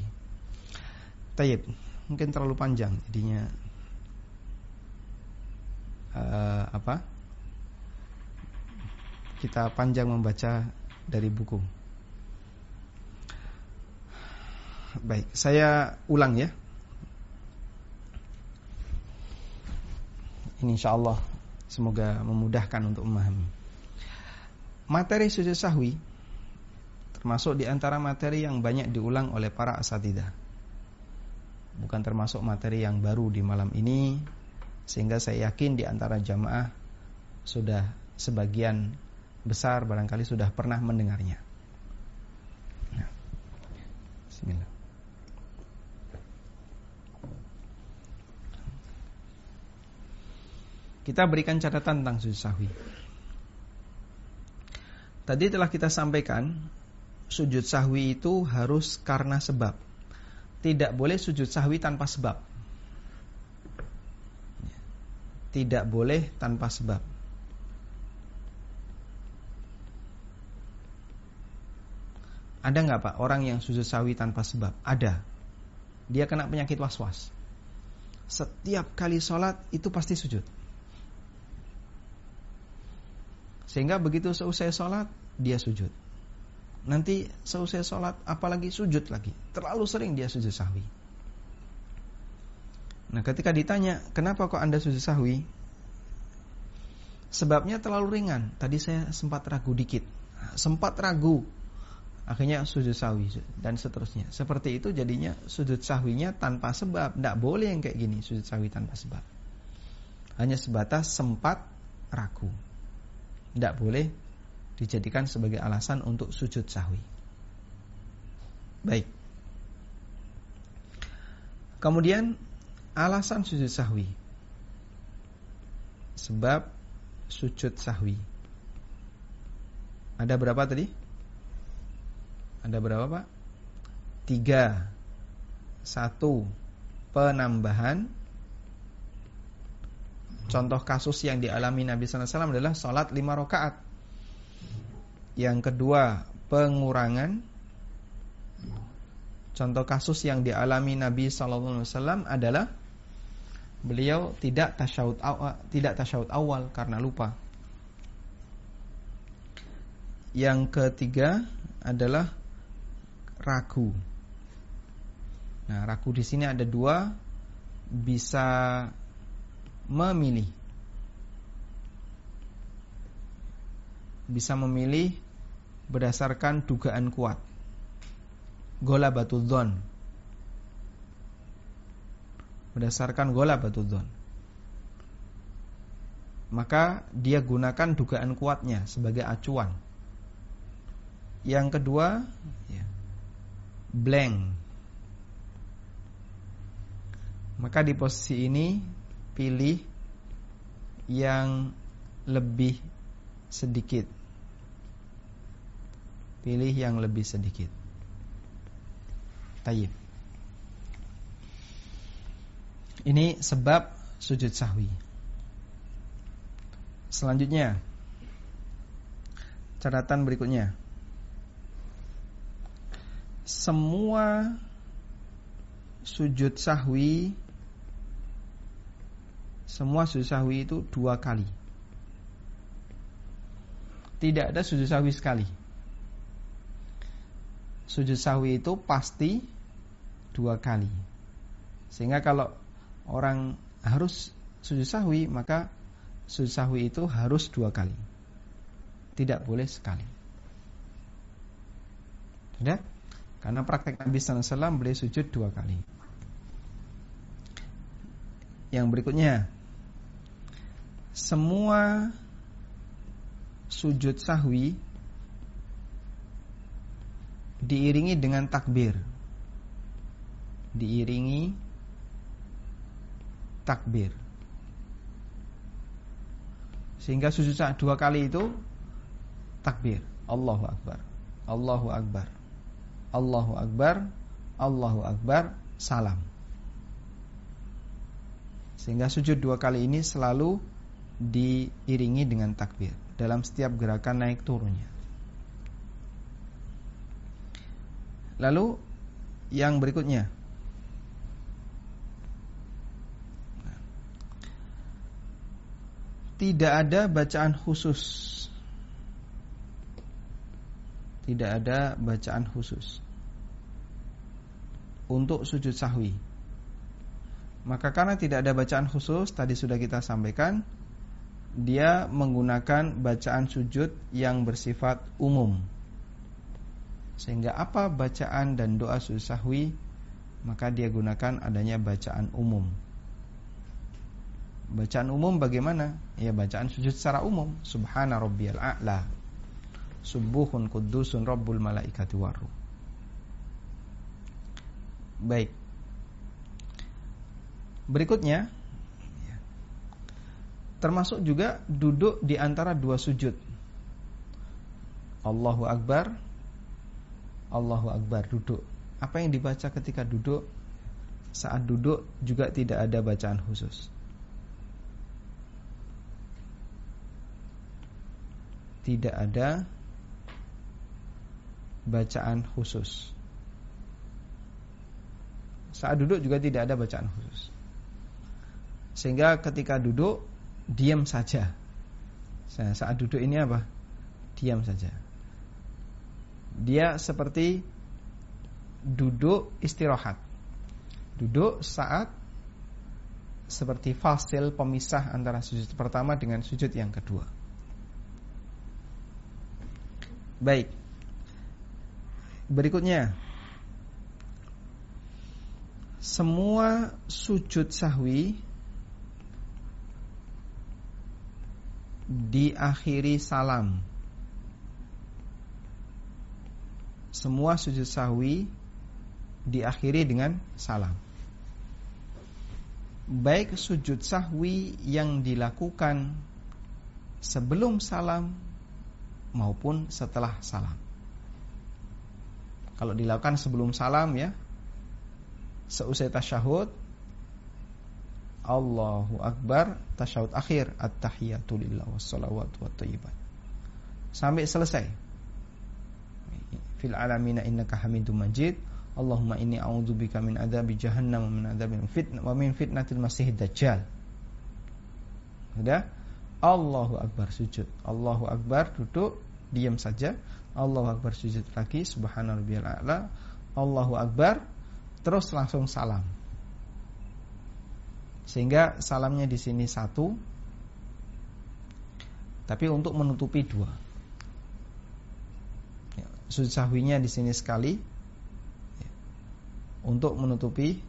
tayyib mungkin terlalu panjang jadinya uh, apa kita panjang membaca dari buku Baik, saya ulang ya. Ini insya Allah semoga memudahkan untuk memahami. Materi sujud sahwi termasuk di antara materi yang banyak diulang oleh para asatidah. Bukan termasuk materi yang baru di malam ini sehingga saya yakin di antara jamaah sudah sebagian besar barangkali sudah pernah mendengarnya. Nah. Kita berikan catatan tentang sujud sahwi. Tadi telah kita sampaikan sujud sahwi itu harus karena sebab. Tidak boleh sujud sahwi tanpa sebab. Tidak boleh tanpa sebab. Ada nggak pak orang yang sujud sahwi tanpa sebab? Ada. Dia kena penyakit was-was. Setiap kali sholat itu pasti sujud. Sehingga begitu selesai sholat dia sujud. Nanti selesai sholat apalagi sujud lagi. Terlalu sering dia sujud sahwi. Nah ketika ditanya kenapa kok anda sujud sahwi? Sebabnya terlalu ringan. Tadi saya sempat ragu dikit. Sempat ragu. Akhirnya sujud sahwi dan seterusnya. Seperti itu jadinya sujud sahwinya tanpa sebab. Tidak boleh yang kayak gini sujud sahwi tanpa sebab. Hanya sebatas sempat ragu. Tidak boleh dijadikan sebagai alasan untuk sujud sahwi Baik Kemudian alasan sujud sahwi. Sebab sujud sahwi. Ada berapa tadi? Ada berapa Pak? Tiga Satu Penambahan Contoh kasus yang dialami Nabi SAW adalah Sholat lima rakaat Yang kedua Pengurangan Contoh kasus yang dialami Nabi SAW adalah beliau tidak tasyahud awal, tidak tasyahud awal karena lupa. Yang ketiga adalah ragu. Nah, ragu di sini ada dua, bisa memilih. Bisa memilih berdasarkan dugaan kuat. Gola batu don berdasarkan gola batudon. Maka dia gunakan dugaan kuatnya sebagai acuan. Yang kedua, ya, blank. Maka di posisi ini pilih yang lebih sedikit. Pilih yang lebih sedikit. Tayyib. Ini sebab sujud sahwi. Selanjutnya catatan berikutnya. Semua sujud sahwi semua sujud sahwi itu dua kali. Tidak ada sujud sahwi sekali. Sujud sahwi itu pasti dua kali. Sehingga kalau orang harus sujud sahwi maka sujud sahwi itu harus dua kali. Tidak boleh sekali. Tidak karena praktek Nabi SAW boleh sujud dua kali. Yang berikutnya semua sujud sahwi diiringi dengan takbir diiringi takbir. Sehingga sujud dua kali itu takbir. Allahu Akbar. Allahu Akbar. Allahu Akbar. Allahu Akbar. Salam. Sehingga sujud dua kali ini selalu diiringi dengan takbir dalam setiap gerakan naik turunnya. Lalu yang berikutnya tidak ada bacaan khusus. Tidak ada bacaan khusus untuk sujud sahwi. Maka karena tidak ada bacaan khusus, tadi sudah kita sampaikan, dia menggunakan bacaan sujud yang bersifat umum. Sehingga apa bacaan dan doa sujud sahwi, maka dia gunakan adanya bacaan umum. Bacaan umum bagaimana? Ya bacaan sujud secara umum. Subhana rabbiyal a'la. Subuhun kudusun rabbul malaikati waru. Baik. Berikutnya termasuk juga duduk di antara dua sujud. Allahu Akbar Allahu Akbar duduk. Apa yang dibaca ketika duduk? Saat duduk juga tidak ada bacaan khusus. tidak ada bacaan khusus. Saat duduk juga tidak ada bacaan khusus. Sehingga ketika duduk diam saja. Saya saat duduk ini apa? Diam saja. Dia seperti duduk istirahat. Duduk saat seperti fasil pemisah antara sujud pertama dengan sujud yang kedua. Baik. Berikutnya semua sujud sahwi diakhiri salam. Semua sujud sahwi diakhiri dengan salam. Baik sujud sahwi yang dilakukan sebelum salam maupun setelah salam. Kalau dilakukan sebelum salam ya, seusai tasyahud Allahu Akbar tasyahud akhir at-tahiyatu lillah wassalawatu wattayyibat sampai selesai fil alamina innaka hamidum majid. Allahumma inni a'udzubika min adzabi jahannam wa min adzabil fitnah wa min fitnatil masiihid dajjal. Sudah Allahu Akbar sujud. Allahu Akbar duduk diam saja. Allahu Akbar sujud lagi. Subhana rabbiyal a'la. Allahu Akbar terus langsung salam. Sehingga salamnya di sini satu, tapi untuk menutupi dua. Sujud sahwinya di sini sekali, untuk menutupi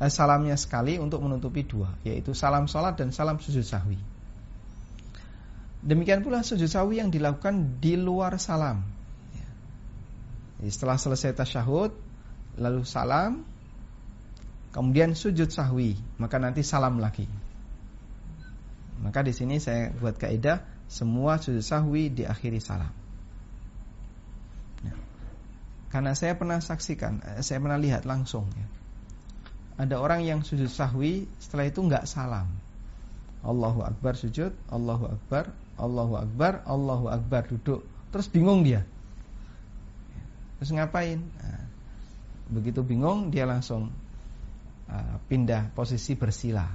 eh, salamnya sekali untuk menutupi dua, yaitu salam sholat dan salam sujud sahwi. Demikian pula sujud sahwi yang dilakukan di luar salam. Ya. Setelah selesai tasyahud, lalu salam, kemudian sujud sahwi, maka nanti salam lagi. Maka di sini saya buat kaidah semua sujud sahwi diakhiri salam. Karena saya pernah saksikan, eh, saya pernah lihat langsung ya. Ada orang yang sujud sahwi setelah itu nggak salam. Allahu Akbar sujud, Allahu Akbar, Allahu Akbar, Allahu Akbar duduk. Terus bingung dia. Terus ngapain? Nah, Begitu bingung dia langsung uh, pindah posisi bersila.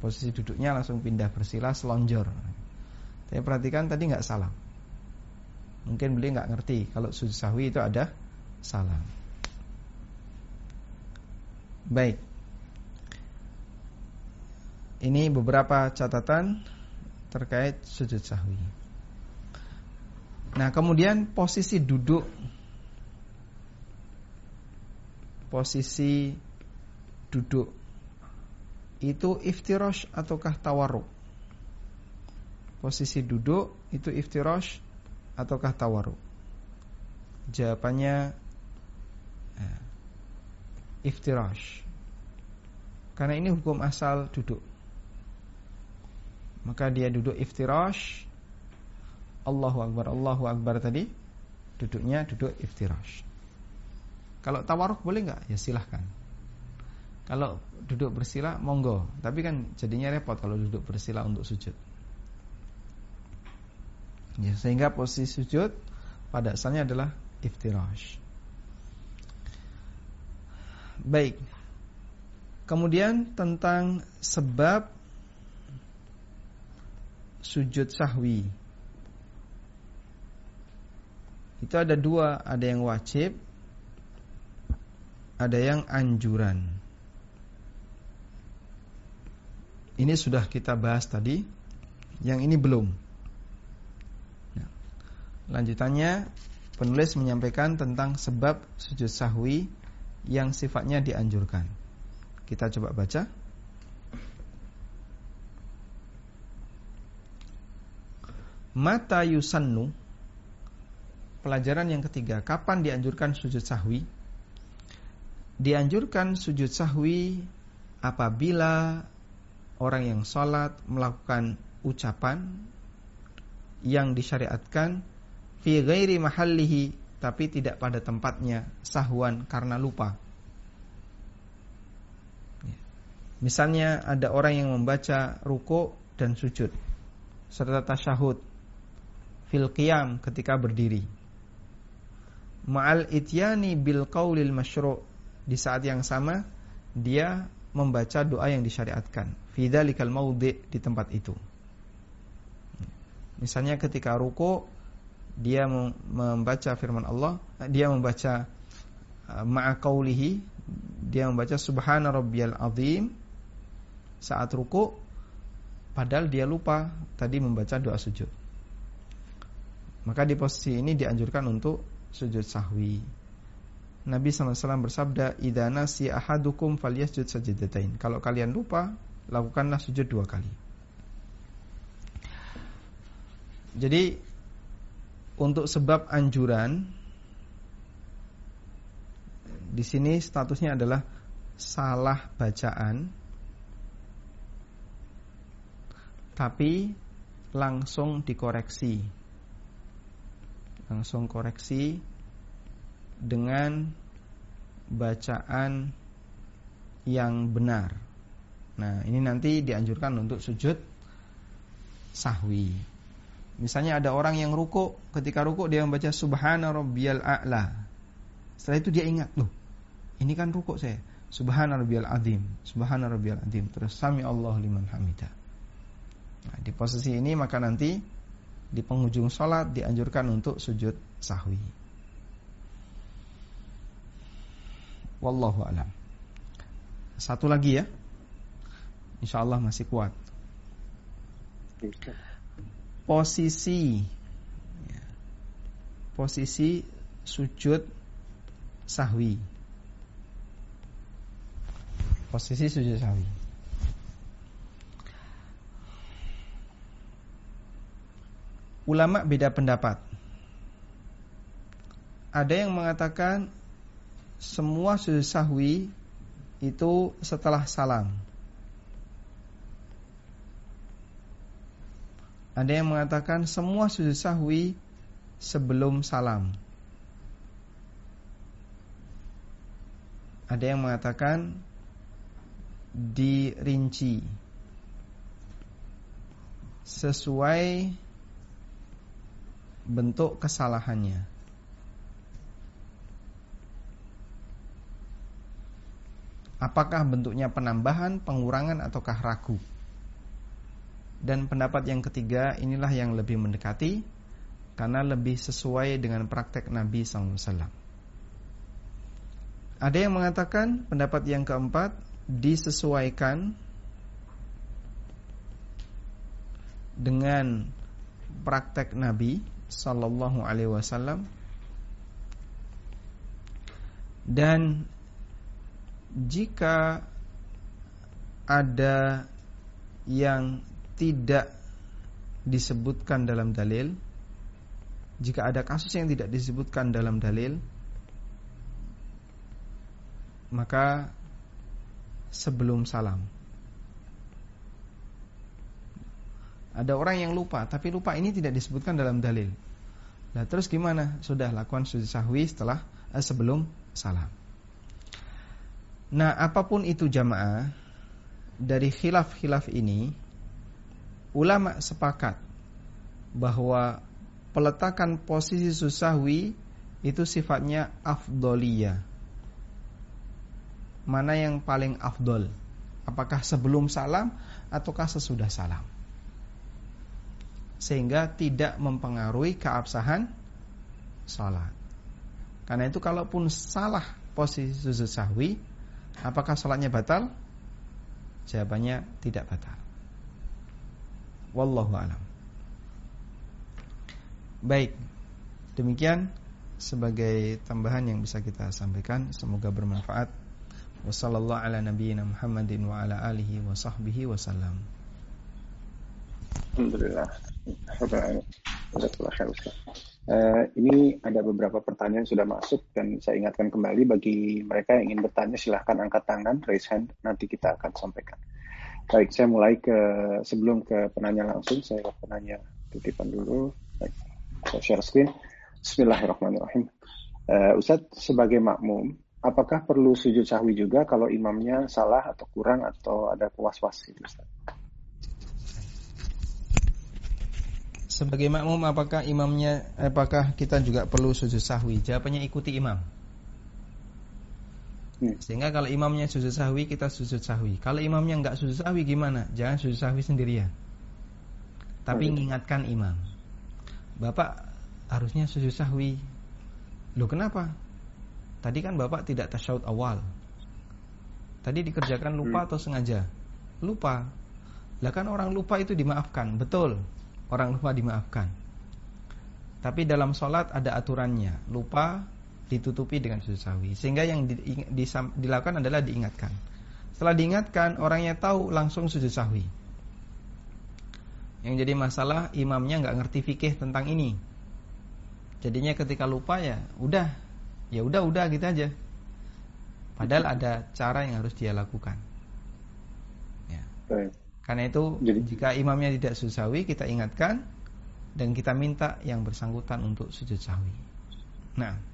Posisi duduknya langsung pindah bersila selonjor. Saya perhatikan tadi nggak salam. Mungkin beliau nggak ngerti kalau sujud sahwi itu ada salam. Baik. Ini beberapa catatan terkait sujud sahwi. Nah, kemudian posisi duduk posisi duduk itu iftirosh ataukah tawaruk? Posisi duduk itu iftirosh ataukah tawaruk? Jawabannya eh, iftirosh. Karena ini hukum asal duduk. Maka dia duduk iftirosh. Allahu Akbar, Allahu Akbar tadi duduknya duduk iftirosh. Kalau tawaruk boleh nggak? Ya silahkan. Kalau duduk bersila monggo, tapi kan jadinya repot kalau duduk bersila untuk sujud. Ya, sehingga posisi sujud pada asalnya adalah iftirash. Baik. Kemudian tentang sebab sujud sahwi. Itu ada dua, ada yang wajib, ada yang anjuran. Ini sudah kita bahas tadi, yang ini belum. Lanjutannya penulis menyampaikan tentang sebab sujud sahwi yang sifatnya dianjurkan. Kita coba baca. Mata yusannu Pelajaran yang ketiga Kapan dianjurkan sujud sahwi dianjurkan sujud sahwi apabila orang yang sholat melakukan ucapan yang disyariatkan fi ghairi mahallihi tapi tidak pada tempatnya sahwan karena lupa. Ya. Misalnya ada orang yang membaca ruko dan sujud serta tasyahud fil qiyam ketika berdiri. Ma'al ityani bil qaulil masyru' di saat yang sama dia membaca doa yang disyariatkan fidzalikal maudhi di tempat itu Misalnya ketika ruku dia membaca firman Allah, dia membaca uh, ma'a dia membaca subhana rabbiyal azim saat ruku padahal dia lupa tadi membaca doa sujud. Maka di posisi ini dianjurkan untuk sujud sahwi. Nabi SAW bersabda, "Idza si ahadukum falyasjud sajdatain." Kalau kalian lupa, lakukanlah sujud dua kali. Jadi untuk sebab anjuran di sini statusnya adalah salah bacaan tapi langsung dikoreksi. Langsung koreksi dengan bacaan yang benar. Nah, ini nanti dianjurkan untuk sujud sahwi. Misalnya ada orang yang ruku, ketika ruku dia membaca subhana rabbiyal a'la. Setelah itu dia ingat, loh, ini kan ruku saya. Subhana rabbiyal azim, subhana rabbiyal azim. Terus sami Allah liman hamidah. Nah, di posisi ini maka nanti di penghujung sholat dianjurkan untuk sujud sahwi. Wallahu alam. Satu lagi ya. Insya Allah masih kuat posisi. Ya, posisi sujud sahwi. Posisi sujud sahwi. Ulama beda pendapat. Ada yang mengatakan semua sujud sahwi itu setelah salam Ada yang mengatakan semua sujud sahwi sebelum salam. Ada yang mengatakan dirinci sesuai bentuk kesalahannya. Apakah bentuknya penambahan, pengurangan ataukah ragu? Dan pendapat yang ketiga inilah yang lebih mendekati karena lebih sesuai dengan praktek Nabi SAW. Ada yang mengatakan pendapat yang keempat disesuaikan dengan praktek Nabi Sallallahu Alaihi Wasallam dan jika ada yang tidak disebutkan dalam dalil jika ada kasus yang tidak disebutkan dalam dalil maka sebelum salam. Ada orang yang lupa tapi lupa ini tidak disebutkan dalam dalil. Nah terus gimana? Sudah lakukan sujud sahwi setelah eh, sebelum salam. Nah apa pun itu jamaah dari khilaf-khilaf ini ulama sepakat bahwa peletakan posisi susahwi itu sifatnya afdoliyah. Mana yang paling afdol? Apakah sebelum salam ataukah sesudah salam? Sehingga tidak mempengaruhi keabsahan salat. Karena itu kalaupun salah posisi sujud sahwi, apakah salatnya batal? Jawabannya tidak batal. Wallahu alam. Baik. Demikian sebagai tambahan yang bisa kita sampaikan semoga bermanfaat. Wassallallahu ala nabiyyina Muhammadin wa ala alihi wa sahbihi wasallam. Alhamdulillah. Uh, ini ada beberapa pertanyaan sudah masuk dan saya ingatkan kembali bagi mereka yang ingin bertanya silahkan angkat tangan, raise hand, nanti kita akan sampaikan. Baik, saya mulai ke sebelum ke penanya langsung, saya ke penanya titipan dulu. Baik, saya share screen. Bismillahirrahmanirrahim. Uh, Ustadz, sebagai makmum, apakah perlu sujud sahwi juga kalau imamnya salah atau kurang atau ada was-was gitu Ustaz? Sebagai makmum apakah imamnya apakah kita juga perlu sujud sahwi? Jawabannya ikuti imam. Hmm. Sehingga kalau imamnya sujud sahwi kita sujud sahwi. Kalau imamnya nggak sujud sahwi gimana? Jangan sujud sahwi sendirian. Tapi oh, iya. mengingatkan imam. Bapak harusnya sujud sahwi. Loh kenapa? Tadi kan Bapak tidak tasyahud awal. Tadi dikerjakan lupa hmm. atau sengaja? Lupa. Lah kan orang lupa itu dimaafkan, betul. Orang lupa dimaafkan. Tapi dalam sholat ada aturannya. Lupa ditutupi dengan sujud sahwi. Sehingga yang di, di, dilakukan adalah diingatkan. Setelah diingatkan, orangnya tahu langsung sujud sahwi. Yang jadi masalah imamnya nggak ngerti fikih tentang ini. Jadinya ketika lupa ya udah, ya udah udah gitu aja. Padahal ada cara yang harus dia lakukan. Ya. Karena itu jadi, jika imamnya tidak sujud sahwi kita ingatkan dan kita minta yang bersangkutan untuk sujud sahwi. Nah.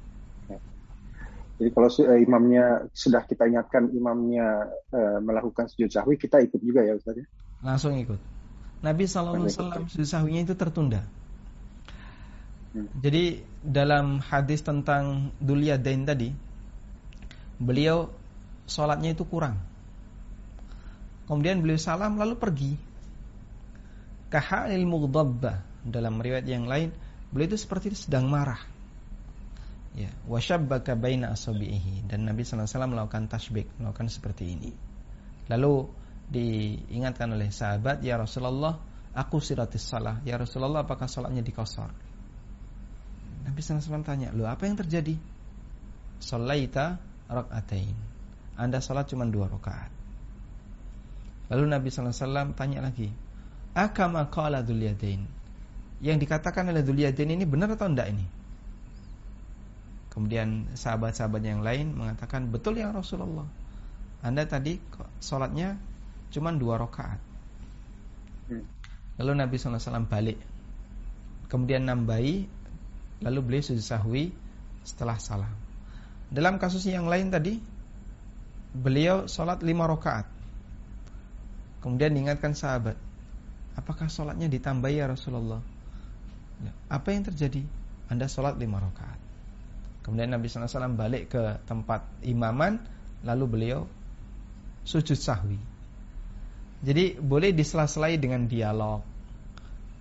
Jadi kalau uh, imamnya sudah kita ingatkan imamnya uh, melakukan sujud sahwi, kita ikut juga ya Ustaz ya? Langsung ikut. Nabi SAW sujud sahwinya itu tertunda. Hmm. Jadi dalam hadis tentang Dain tadi, beliau sholatnya itu kurang. Kemudian beliau salam lalu pergi. Kahalil mughdabba dalam riwayat yang lain, beliau itu seperti sedang marah. Ya, wasyabbaka baina asabihi dan Nabi SAW melakukan tasbik, melakukan seperti ini. Lalu diingatkan oleh sahabat, "Ya Rasulullah, aku siratis salah. Ya Rasulullah, apakah salatnya dikosor?" Nabi SAW tanya, "Loh, apa yang terjadi?" "Shalaita rak'atain." Anda salat cuma dua rakaat. Lalu Nabi SAW tanya lagi, "Akama qala Dzuliyadain?" Yang dikatakan oleh Dzuliyadain ini benar atau tidak ini? Kemudian sahabat-sahabat yang lain mengatakan, "Betul ya Rasulullah." Anda tadi sholatnya cuma dua rakaat. Hmm. Lalu Nabi SAW balik, kemudian nambahi, lalu beliau sujud sahwi setelah salam. Dalam kasus yang lain tadi, beliau sholat lima rakaat. Kemudian diingatkan sahabat, apakah sholatnya ditambahi ya Rasulullah? Ya, apa yang terjadi? Anda sholat lima rakaat. Kemudian Nabi SAW balik ke tempat imaman, lalu beliau sujud sahwi. Jadi boleh disela-selai dengan dialog.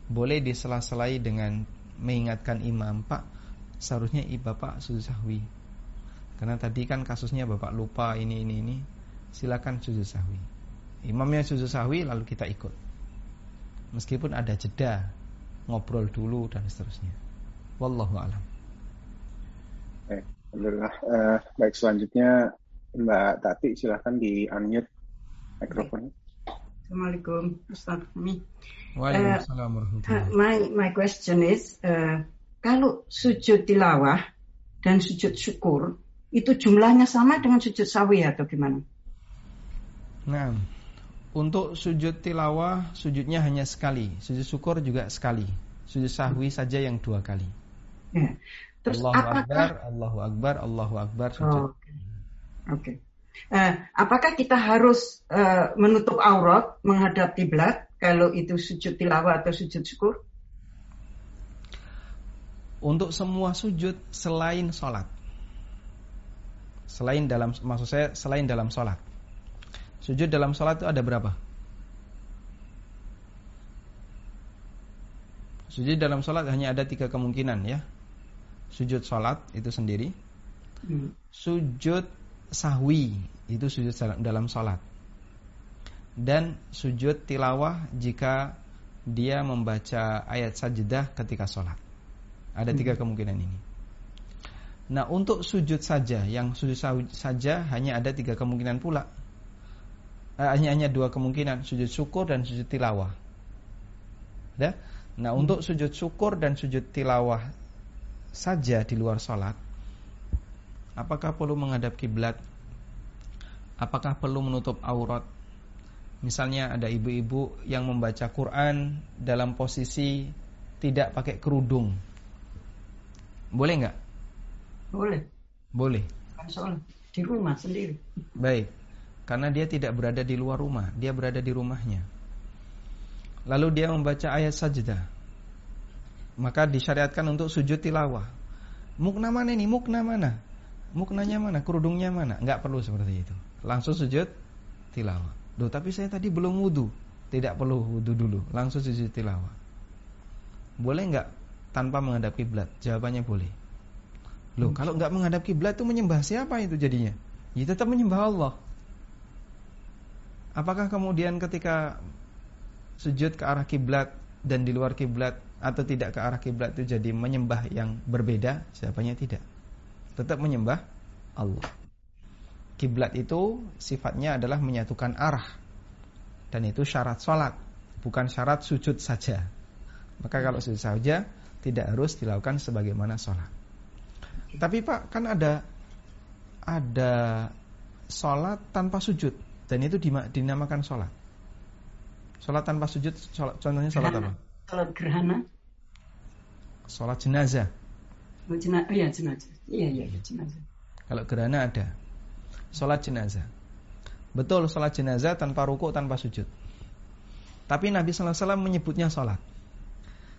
Boleh disela-selai dengan mengingatkan imam, Pak, seharusnya i Bapak sujud sahwi. Karena tadi kan kasusnya Bapak lupa ini ini ini. Silakan sujud sahwi. Imamnya sujud sahwi lalu kita ikut. Meskipun ada jeda ngobrol dulu dan seterusnya. Wallahu alam. Baik, alhamdulillah. Uh, baik selanjutnya Mbak Tati silahkan di unmute mikrofonnya. Assalamualaikum Ustaz Mi. Waalaikumsalam uh, My my question is uh, kalau sujud tilawah dan sujud syukur itu jumlahnya sama dengan sujud sawi atau gimana? Nah, untuk sujud tilawah sujudnya hanya sekali, sujud syukur juga sekali, sujud sahwi saja yang dua kali. Ya. Terus Allahu apakah... Akbar, Allahu Akbar, Allahu Akbar sujud. Oh, Oke. Okay. Okay. Uh, apakah kita harus uh, menutup aurat menghadap kiblat kalau itu sujud tilawah atau sujud syukur? Untuk semua sujud selain sholat, selain dalam maksud saya selain dalam sholat, sujud dalam sholat itu ada berapa? Sujud dalam sholat hanya ada tiga kemungkinan ya. Sujud sholat itu sendiri, hmm. sujud sahwi itu sujud dalam sholat dan sujud tilawah jika dia membaca ayat sajdah ketika sholat ada tiga hmm. kemungkinan ini. Nah untuk sujud saja yang sujud saja hanya ada tiga kemungkinan pula. Eh, hanya hanya dua kemungkinan sujud syukur dan sujud tilawah. Ya nah hmm. untuk sujud syukur dan sujud tilawah saja di luar sholat apakah perlu menghadap kiblat apakah perlu menutup aurat? Misalnya ada ibu-ibu yang membaca Quran dalam posisi tidak pakai kerudung. Boleh nggak? Boleh. Boleh. Soal di rumah sendiri. Baik. Karena dia tidak berada di luar rumah, dia berada di rumahnya. Lalu dia membaca ayat sajdah. Maka disyariatkan untuk sujud tilawah. Mukna mana ini? Mukna mana? Muknanya mana? Kerudungnya mana? Enggak perlu seperti itu langsung sujud tilawah. Duh, tapi saya tadi belum wudhu. Tidak perlu wudhu dulu, langsung sujud tilawah. Boleh nggak tanpa menghadap kiblat? Jawabannya boleh. Loh, kalau nggak menghadap kiblat itu menyembah siapa itu jadinya? Ya tetap menyembah Allah. Apakah kemudian ketika sujud ke arah kiblat dan di luar kiblat atau tidak ke arah kiblat itu jadi menyembah yang berbeda? Jawabannya tidak. Tetap menyembah Allah. Kiblat itu sifatnya adalah menyatukan arah. Dan itu syarat sholat, bukan syarat sujud saja. Maka kalau sujud saja tidak harus dilakukan sebagaimana sholat. Tapi Pak, kan ada ada sholat tanpa sujud dan itu dinamakan sholat. Sholat tanpa sujud, sholat, contohnya sholat apa? Sholat gerhana. Sholat jenazah. Oh, jenazah, oh iya jenazah. Iya, iya, iya jenazah. Kalau gerhana ada. Sholat jenazah. Betul, sholat jenazah tanpa ruku, tanpa sujud. Tapi Nabi SAW menyebutnya sholat.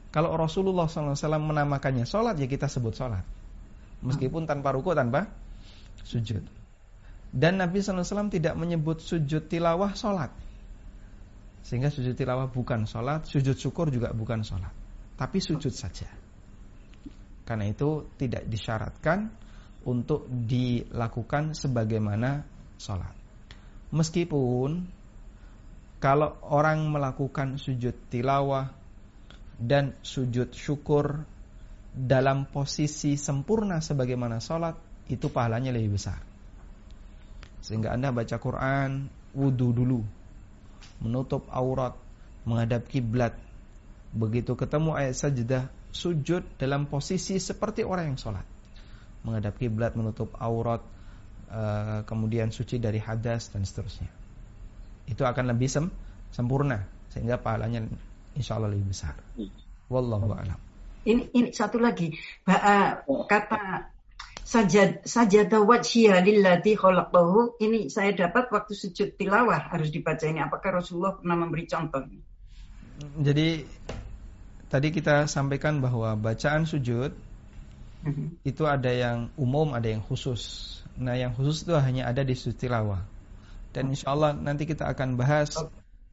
Kalau Rasulullah SAW menamakannya sholat, ya kita sebut sholat meskipun tanpa ruku tanpa sujud. Dan Nabi SAW tidak menyebut sujud tilawah sholat Sehingga sujud tilawah bukan sholat Sujud syukur juga bukan sholat. Tapi sujud saja. Karena itu tidak disyaratkan Untuk dilakukan sebagaimana sholat. Meskipun Kalau orang melakukan sujud tilawah Dan sujud syukur dalam posisi sempurna sebagaimana sholat itu pahalanya lebih besar. Sehingga anda baca Quran wudhu dulu, menutup aurat, menghadap kiblat. Begitu ketemu ayat sajdah, sujud dalam posisi seperti orang yang sholat, menghadap kiblat, menutup aurat, eh, kemudian suci dari hadas dan seterusnya. Itu akan lebih sem sempurna sehingga pahalanya insya Allah lebih besar. Iya. Wallahu a'lam ini ini satu lagi bah, kata sajad sajada wajhiya lillati khalaqahu ini saya dapat waktu sujud tilawah harus dibaca ini apakah Rasulullah pernah memberi contoh jadi tadi kita sampaikan bahwa bacaan sujud uh-huh. itu ada yang umum ada yang khusus nah yang khusus itu hanya ada di sujud tilawah dan insya Allah nanti kita akan bahas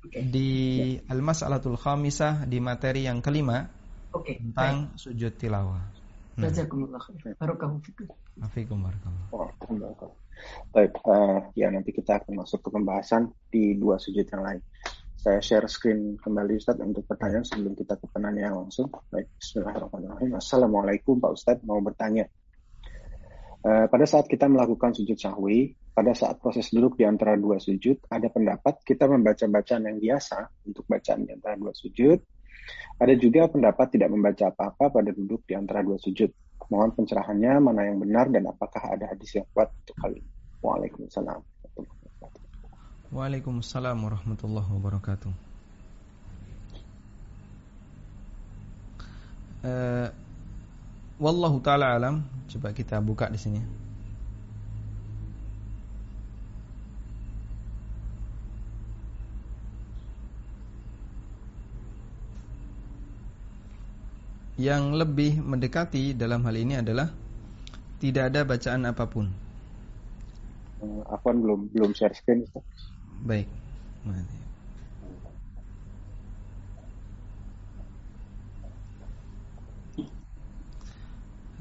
okay. di yeah. al-mas'alatul khamisah di materi yang kelima okay, tentang baik. sujud tilawah. Jazakumullah khair. Barokallahu fikum. Afikum Baik, uh, ya nanti kita akan masuk ke pembahasan di dua sujud yang lain. Saya share screen kembali Ustaz untuk pertanyaan sebelum kita ke penanya langsung. Baik, Bismillahirrahmanirrahim. Assalamualaikum Pak Ustaz, mau bertanya. Uh, pada saat kita melakukan sujud sahwi, pada saat proses duduk di antara dua sujud, ada pendapat kita membaca bacaan yang biasa untuk bacaan di antara dua sujud, ada juga pendapat tidak membaca apa-apa pada duduk di antara dua sujud. Mohon pencerahannya mana yang benar dan apakah ada hadis yang kuat untuk hal ini. Waalaikumsalam. Waalaikumsalam warahmatullahi wabarakatuh. Uh, wallahu taala alam. Coba kita buka di sini. Yang lebih mendekati dalam hal ini adalah tidak ada bacaan apa pun. Afwan belum belum share screen. Baik.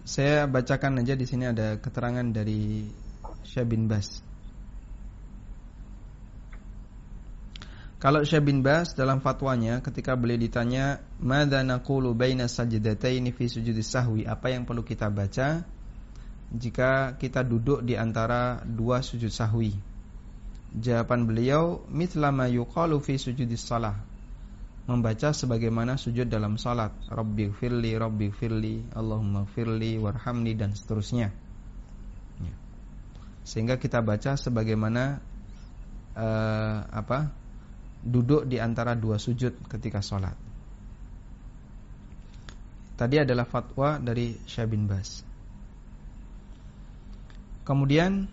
Saya bacakan aja di sini ada keterangan dari Syekh bin Bas. Kalau Syekh bin Bas dalam fatwanya ketika beliau ditanya, "Madza naqulu baina sajdataini fi sujudi sahwi?" Apa yang perlu kita baca jika kita duduk di antara dua sujud sahwi? Jawaban beliau, "Mithla ma yuqalu fi sujudi shalah." Membaca sebagaimana sujud dalam salat, Rabbi firli, Rabbi firli, Allahumma firli, warhamni dan seterusnya. Ya. Sehingga kita baca sebagaimana uh, apa? Duduk di antara dua sujud ketika sholat. Tadi adalah fatwa dari Syekh bin Bas. Kemudian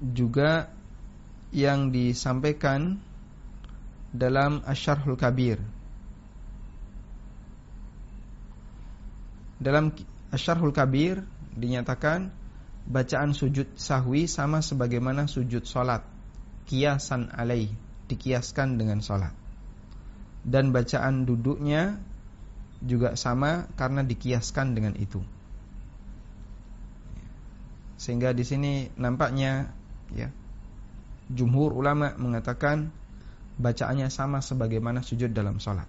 juga yang disampaikan dalam Asyarhul Kabir. Dalam Asyarhul Kabir dinyatakan bacaan sujud sahwi sama sebagaimana sujud solat kiasan alaih dikiaskan dengan solat dan bacaan duduknya juga sama karena dikiaskan dengan itu. Sehingga di sini nampaknya ya jumhur ulama mengatakan bacaannya sama sebagaimana sujud dalam salat.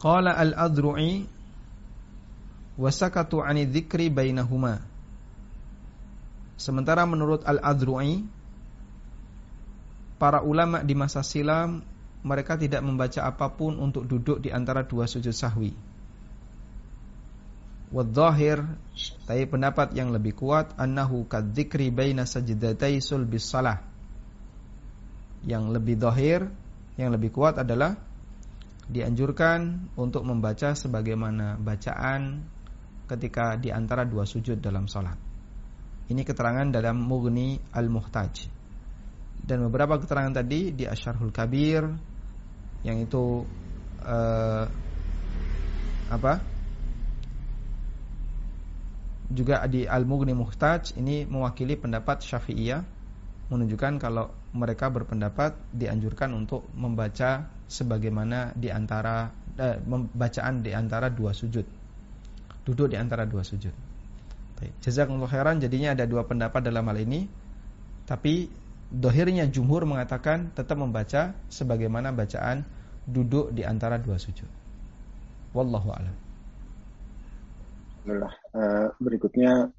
Qala al-Adru'i wasakatu 'ani dzikri bainahuma. Sementara menurut Al-Adru'i para ulama di masa silam mereka tidak membaca apa pun untuk duduk di antara dua sujud sahwi. Wadzahir, tapi pendapat yang lebih kuat annahu kadzikri baina sajdatai sulbis salah. Yang lebih zahir, yang lebih kuat adalah dianjurkan untuk membaca sebagaimana bacaan ketika di antara dua sujud dalam salat. Ini keterangan dalam Mughni Al-Muhtaj. Dan beberapa keterangan tadi di Asyarhul Kabir yang itu uh, apa? Juga di Al-Mughni Muhtaj ini mewakili pendapat Syafi'iyah menunjukkan kalau mereka berpendapat dianjurkan untuk membaca sebagaimana di antara eh, di antara dua sujud. Duduk di antara dua sujud. Jazakumullah khairan jadinya ada dua pendapat dalam hal ini. Tapi dohirnya jumhur mengatakan tetap membaca sebagaimana bacaan duduk di antara dua sujud. Wallahu a'lam. Uh, berikutnya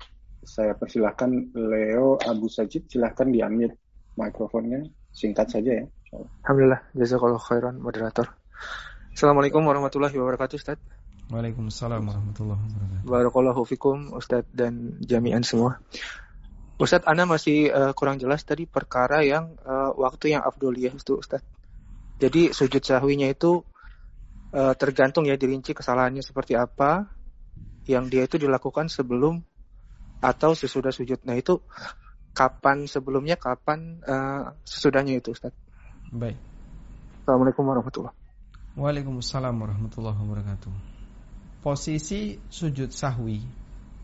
saya persilahkan Leo Abu Sajid silahkan di unmute mikrofonnya singkat saja ya. Alhamdulillah, jazakallah khairan moderator. Assalamualaikum warahmatullahi wabarakatuh, Ustaz. Waalaikumsalam warahmatullahi wabarakatuh. Barakallahu fikum Ustaz dan jami'an semua. Ustaz, Ana masih uh, kurang jelas tadi perkara yang uh, waktu yang afdoliyah itu Ustaz. Jadi sujud sahwinya itu uh, tergantung ya dirinci kesalahannya seperti apa yang dia itu dilakukan sebelum atau sesudah sujud. Nah itu kapan sebelumnya, kapan uh, sesudahnya itu Ustaz? Baik. Assalamualaikum warahmatullahi Waalaikumsalam warahmatullahi wabarakatuh. Posisi sujud sahwi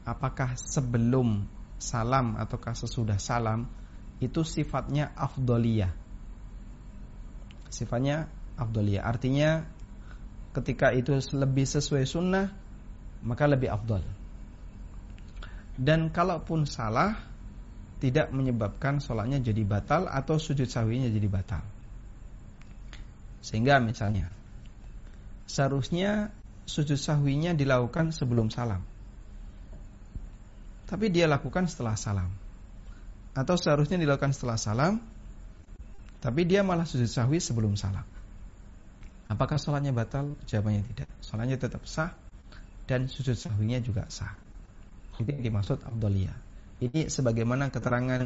apakah sebelum salam ataukah sesudah salam itu sifatnya afdoliyah. Sifatnya afdoliyah. Artinya ketika itu lebih sesuai sunnah maka lebih afdol. Dan kalaupun salah tidak menyebabkan sholatnya jadi batal atau sujud sahwinya jadi batal. Sehingga misalnya seharusnya sujud sahwinya dilakukan sebelum salam. Tapi dia lakukan setelah salam. Atau seharusnya dilakukan setelah salam, tapi dia malah sujud sahwi sebelum salam. Apakah sholatnya batal? Jawabannya tidak. Sholatnya tetap sah dan sujud sahwinya juga sah. Itu yang dimaksud Abdullah. Ini sebagaimana keterangan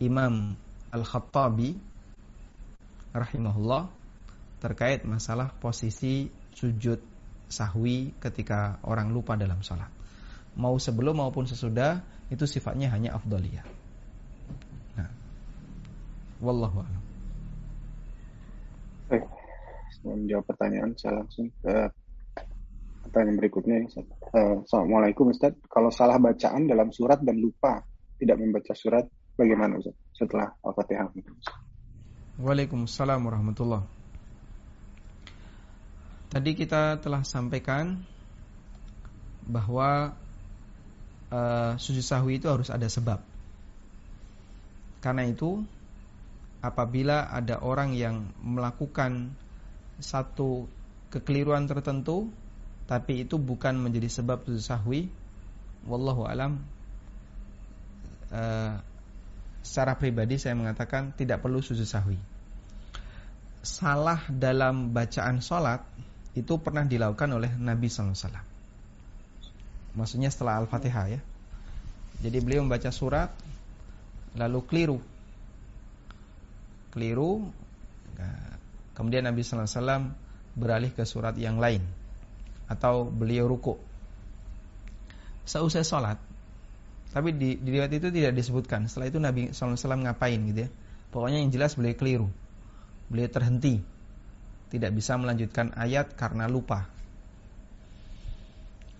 Imam Al-Khattabi rahimahullah terkait masalah posisi sujud sahwi ketika orang lupa dalam sholat. Mau sebelum maupun sesudah itu sifatnya hanya afdoliyah. Nah, wallahu a'lam. Baik, sebelum menjawab pertanyaan saya langsung ke pertanyaan berikutnya. Uh, Assalamualaikum Ustaz. Kalau salah bacaan dalam surat dan lupa tidak membaca surat, bagaimana Ustaz setelah Al-Fatihah? Waalaikumsalam warahmatullahi Tadi kita telah sampaikan bahwa uh, sujud sahwi itu harus ada sebab. Karena itu, apabila ada orang yang melakukan satu kekeliruan tertentu, tapi itu bukan menjadi sebab sujud sahwi, wallahu alam. Uh, secara pribadi saya mengatakan tidak perlu sujud sahwi. Salah dalam bacaan sholat itu pernah dilakukan oleh Nabi SAW. Maksudnya setelah Al-Fatihah ya. Jadi beliau membaca surat lalu keliru. Keliru. Nah, kemudian Nabi SAW beralih ke surat yang lain atau beliau ruku. Seusai sholat, tapi di, di riwayat itu tidak disebutkan. Setelah itu Nabi SAW ngapain gitu ya. Pokoknya yang jelas beliau keliru. Beliau terhenti tidak bisa melanjutkan ayat karena lupa.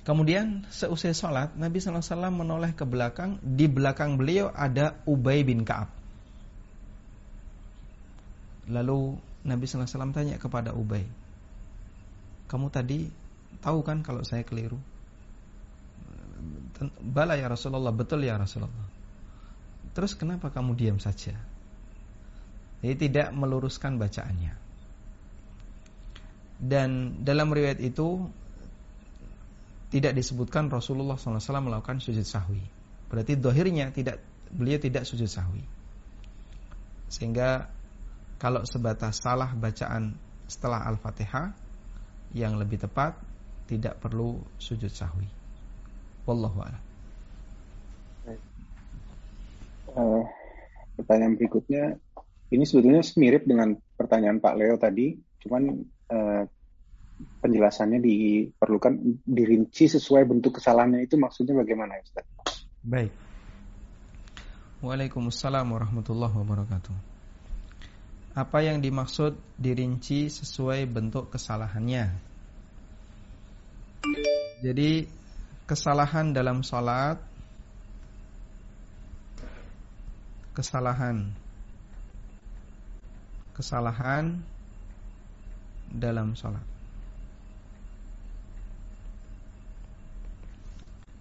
Kemudian seusai sholat Nabi SAW menoleh ke belakang. Di belakang beliau ada Ubay bin Ka'ab. Lalu Nabi SAW tanya kepada Ubay Kamu tadi tahu kan kalau saya keliru? Bala ya Rasulullah Betul ya Rasulullah. Terus kenapa kamu diam saja? Jadi tidak meluruskan bacaannya Dan dalam riwayat itu tidak disebutkan Rasulullah SAW melakukan sujud sahwi. Berarti dohirnya tidak beliau tidak sujud sahwi. Sehingga kalau sebatas salah bacaan setelah Al-Fatihah yang lebih tepat tidak perlu sujud sahwi. Wallahu a'lam. Uh, pertanyaan berikutnya ini sebetulnya mirip dengan pertanyaan Pak Leo tadi, cuman uh, penjelasannya diperlukan dirinci sesuai bentuk kesalahannya itu maksudnya bagaimana Ustaz? Baik. Waalaikumsalam warahmatullahi wabarakatuh. Apa yang dimaksud dirinci sesuai bentuk kesalahannya? Jadi kesalahan dalam sholat Kesalahan Kesalahan dalam sholat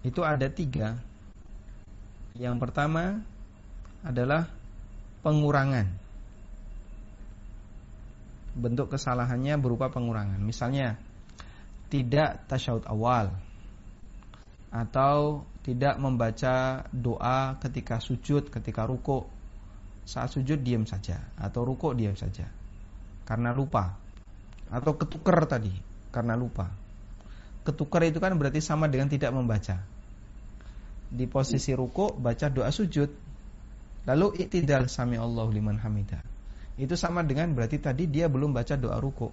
itu ada tiga. Yang pertama adalah pengurangan. Bentuk kesalahannya berupa pengurangan. Misalnya tidak tasyahud awal atau tidak membaca doa ketika sujud, ketika ruko. Saat sujud diam saja atau ruko diam saja karena lupa atau ketuker tadi karena lupa. Ketuker itu kan berarti sama dengan tidak membaca di posisi ruku baca doa sujud. Lalu itidal sami Allah liman hamidah. Itu sama dengan berarti tadi dia belum baca doa ruku.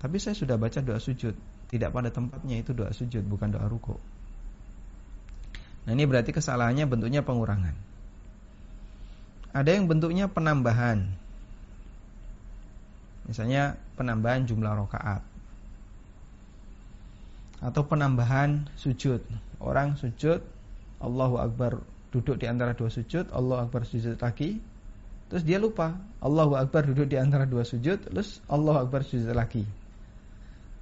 Tapi saya sudah baca doa sujud. Tidak pada tempatnya itu doa sujud, bukan doa ruku. Nah ini berarti kesalahannya bentuknya pengurangan. Ada yang bentuknya penambahan. Misalnya penambahan jumlah rokaat atau penambahan sujud. Orang sujud, Allahu Akbar duduk di antara dua sujud, Allahu Akbar sujud lagi, terus dia lupa, Allahu Akbar duduk di antara dua sujud, terus Allahu Akbar sujud lagi.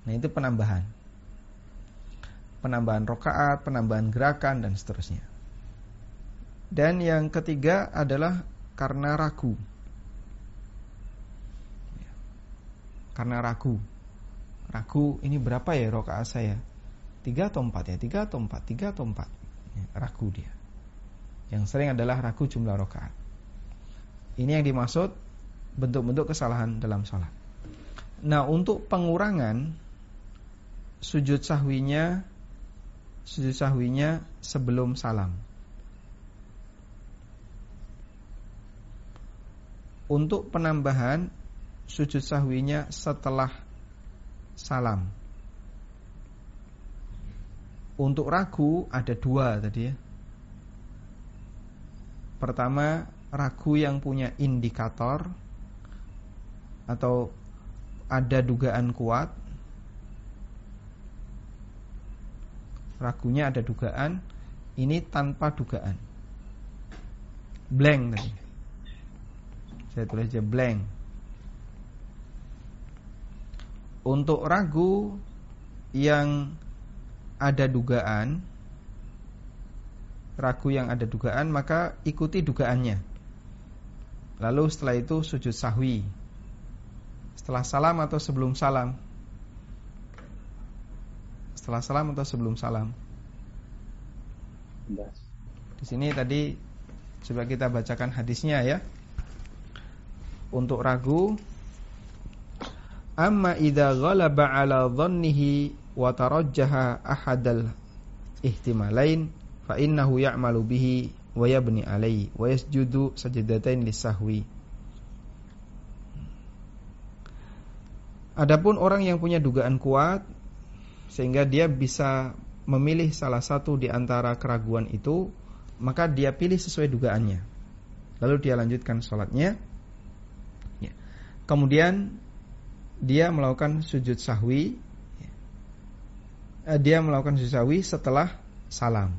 Nah itu penambahan. Penambahan rokaat, penambahan gerakan dan seterusnya. Dan yang ketiga adalah karena ragu. Karena ragu. Ragu ini berapa ya rokaat saya? Tiga atau empat ya? Tiga atau empat? Tiga atau empat? Ya, ragu dia. Yang sering adalah ragu jumlah rokaat. Ini yang dimaksud bentuk-bentuk kesalahan dalam sholat. Nah untuk pengurangan sujud sahwinya sujud sahwinya sebelum salam. Untuk penambahan sujud sahwinya setelah salam. Untuk ragu ada dua tadi ya. Pertama, ragu yang punya indikator atau ada dugaan kuat. Ragunya ada dugaan, ini tanpa dugaan. Blank tadi. Saya tulis aja blank. Untuk ragu yang ada dugaan ragu yang ada dugaan maka ikuti dugaannya. Lalu setelah itu sujud sahwi. Setelah salam atau sebelum salam? Setelah salam atau sebelum salam? Di sini tadi coba kita bacakan hadisnya ya. Untuk ragu amma idza ghalaba ala dhannihi wa tarajjaha ahadal ihtimalain fa innahu ya'malu bihi wa yabni alaihi wa yasjudu sajdatain lisahwi Adapun orang yang punya dugaan kuat sehingga dia bisa memilih salah satu di antara keraguan itu, maka dia pilih sesuai dugaannya. Lalu dia lanjutkan sholatnya. Ya. Kemudian dia melakukan sujud sahwi eh, dia melakukan sujud sahwi setelah salam.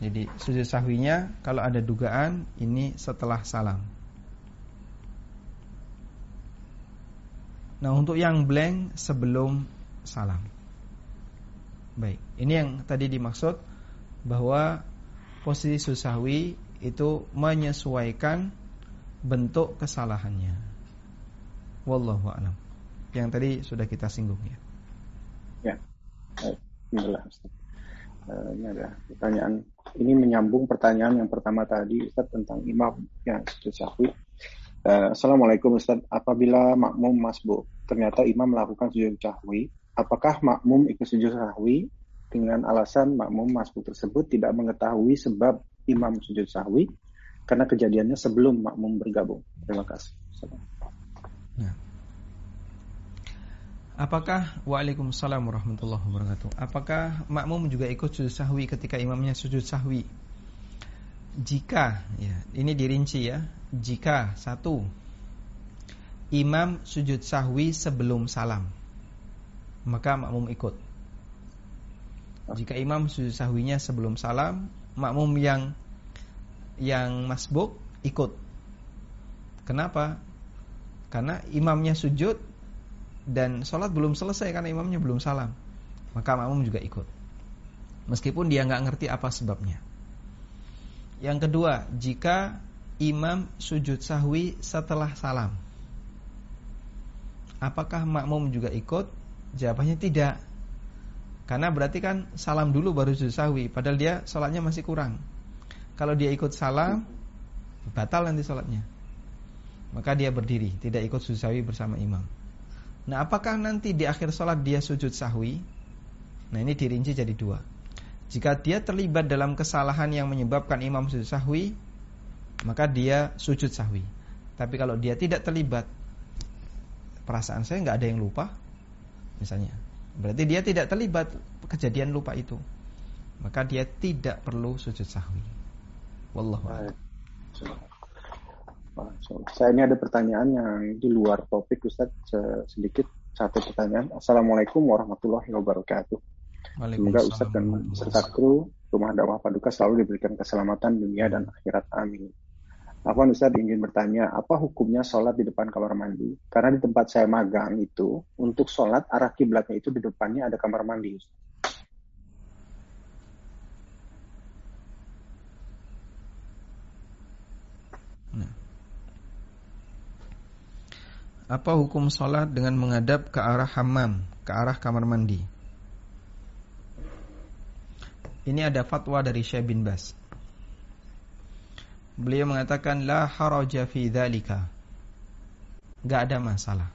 Jadi sujud sahwinya kalau ada dugaan ini setelah salam. Nah, untuk yang blank sebelum salam. Baik, ini yang tadi dimaksud bahwa posisi susahwi itu menyesuaikan bentuk kesalahannya. Wallahu a'lam. Yang tadi sudah kita singgung ya. Ya. Alhamdulillah Uh, ini ada pertanyaan. Ini menyambung pertanyaan yang pertama tadi Ustaz tentang imam yang sujud sahwi. Uh, Assalamualaikum Ustaz. Apabila makmum masbuk ternyata imam melakukan sujud sahwi, apakah makmum ikut sujud sahwi dengan alasan makmum masbuk tersebut tidak mengetahui sebab imam sujud sahwi karena kejadiannya sebelum makmum bergabung. Terima kasih. Ya. Apakah Waalaikumsalam warahmatullahi wabarakatuh? Apakah makmum juga ikut sujud sahwi ketika imamnya sujud sahwi? Jika ya, Ini dirinci ya. Jika Satu Imam sujud sahwi sebelum salam Maka makmum ikut. Jika imam sujud sahwinya sebelum salam Makmum yang Yang masbuk ikut. Kenapa? Karena imamnya sujud dan sholat belum selesai karena imamnya belum salam maka makmum juga ikut. Meskipun dia nggak ngerti apa sebabnya. Yang kedua jika imam sujud sahwi setelah salam apakah makmum juga ikut? Jawabannya tidak. Karena berarti kan salam dulu baru sujud sahwi padahal dia sholatnya masih kurang. Kalau dia ikut salam batal nanti sholatnya maka dia berdiri tidak ikut sujud sahwi bersama imam. Nah apakah nanti di akhir sholat dia sujud sahwi? Nah ini dirinci jadi dua. Jika dia terlibat dalam kesalahan yang menyebabkan imam sujud sahwi Maka dia sujud sahwi. Tapi kalau dia tidak terlibat Perasaan saya nggak ada yang lupa Misalnya. Berarti dia tidak terlibat kejadian lupa itu. Maka dia tidak perlu sujud sahwi. Wallahu a'lam. Saya ini ada pertanyaan yang di luar topik Ustaz sedikit satu pertanyaan. Assalamualaikum warahmatullahi wabarakatuh. Semoga Ustaz dan serta kru Rumah Dakwah Paduka selalu diberikan keselamatan dunia dan akhirat. Amin. Apa Ustaz ingin bertanya, apa hukumnya sholat di depan kamar mandi? Karena di tempat saya magang itu, untuk sholat arah kiblatnya itu di depannya ada kamar mandi. Apa hukum sholat dengan menghadap ke arah hammam, ke arah kamar mandi? Ini ada fatwa dari Syekh bin Bas. Beliau mengatakan la haraja fi dzalika. Gak ada masalah.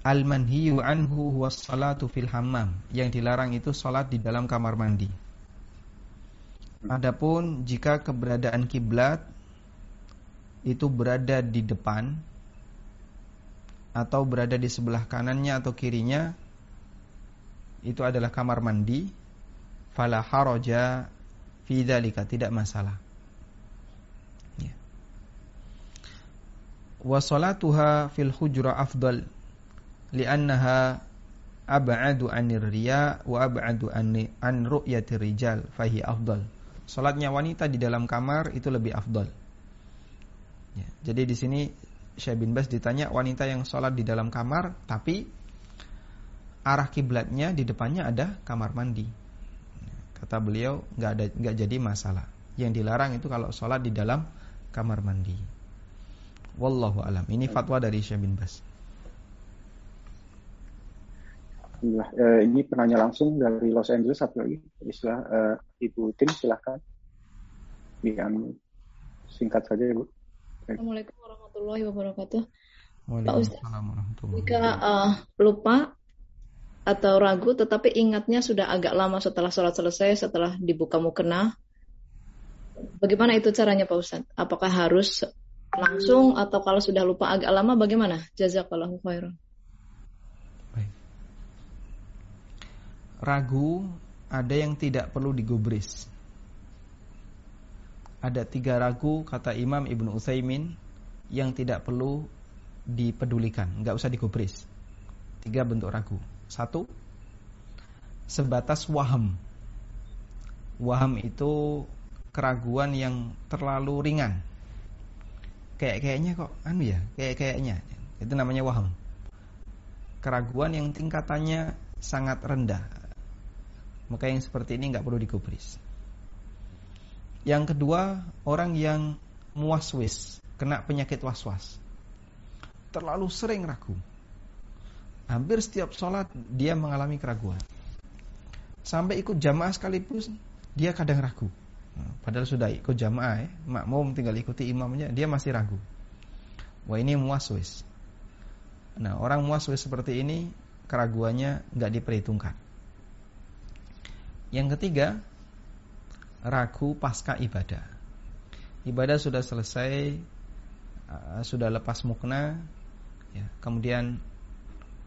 Al manhiyu anhu huwa salatu fil hammam. Yang dilarang itu salat di dalam kamar mandi. Adapun jika keberadaan kiblat itu berada di depan atau berada di sebelah kanannya atau kirinya itu adalah kamar mandi fala haraja fi dzalika tidak masalah ya. wa salatuha fil hujra afdal li'annaha ab'adu anir riya wa ab'adu an, an ru'yati rijal fahi afdal salatnya wanita di dalam kamar itu lebih afdal ya. jadi di sini Syekh bin Bas ditanya wanita yang sholat di dalam kamar tapi arah kiblatnya di depannya ada kamar mandi. Kata beliau nggak ada nggak jadi masalah. Yang dilarang itu kalau sholat di dalam kamar mandi. Wallahu alam. Ini fatwa dari Syekh bin Bas. Alhamdulillah. Uh, ini penanya langsung dari Los Angeles satu lagi. Istilah uh, Ibu Tim silahkan. Yang singkat saja Ibu. Assalamualaikum warahmatullahi wabarakatuh. Pak Ustaz, jika uh, lupa atau ragu tetapi ingatnya sudah agak lama setelah sholat selesai, setelah dibuka mukena, bagaimana itu caranya Pak Ustaz? Apakah harus langsung atau kalau sudah lupa agak lama bagaimana? Jazakallahu khairan. Baik. Ragu ada yang tidak perlu digubris ada tiga ragu kata Imam Ibnu Utsaimin yang tidak perlu dipedulikan, nggak usah digubris. Tiga bentuk ragu. Satu, sebatas waham. Waham itu keraguan yang terlalu ringan. Kayak kayaknya kok anu ya, kayak kayaknya. Itu namanya waham. Keraguan yang tingkatannya sangat rendah. Maka yang seperti ini nggak perlu digubris. Yang kedua, orang yang muaswis, kena penyakit was-was. Terlalu sering ragu. Hampir setiap sholat dia mengalami keraguan. Sampai ikut jamaah sekalipun dia kadang ragu. Nah, padahal sudah ikut jamaah ya, makmum tinggal ikuti imamnya, dia masih ragu. Wah ini muaswis. Nah orang muaswis seperti ini keraguannya nggak diperhitungkan. Yang ketiga, ragu pasca ibadah. Ibadah sudah selesai, uh, sudah lepas mukna, ya, kemudian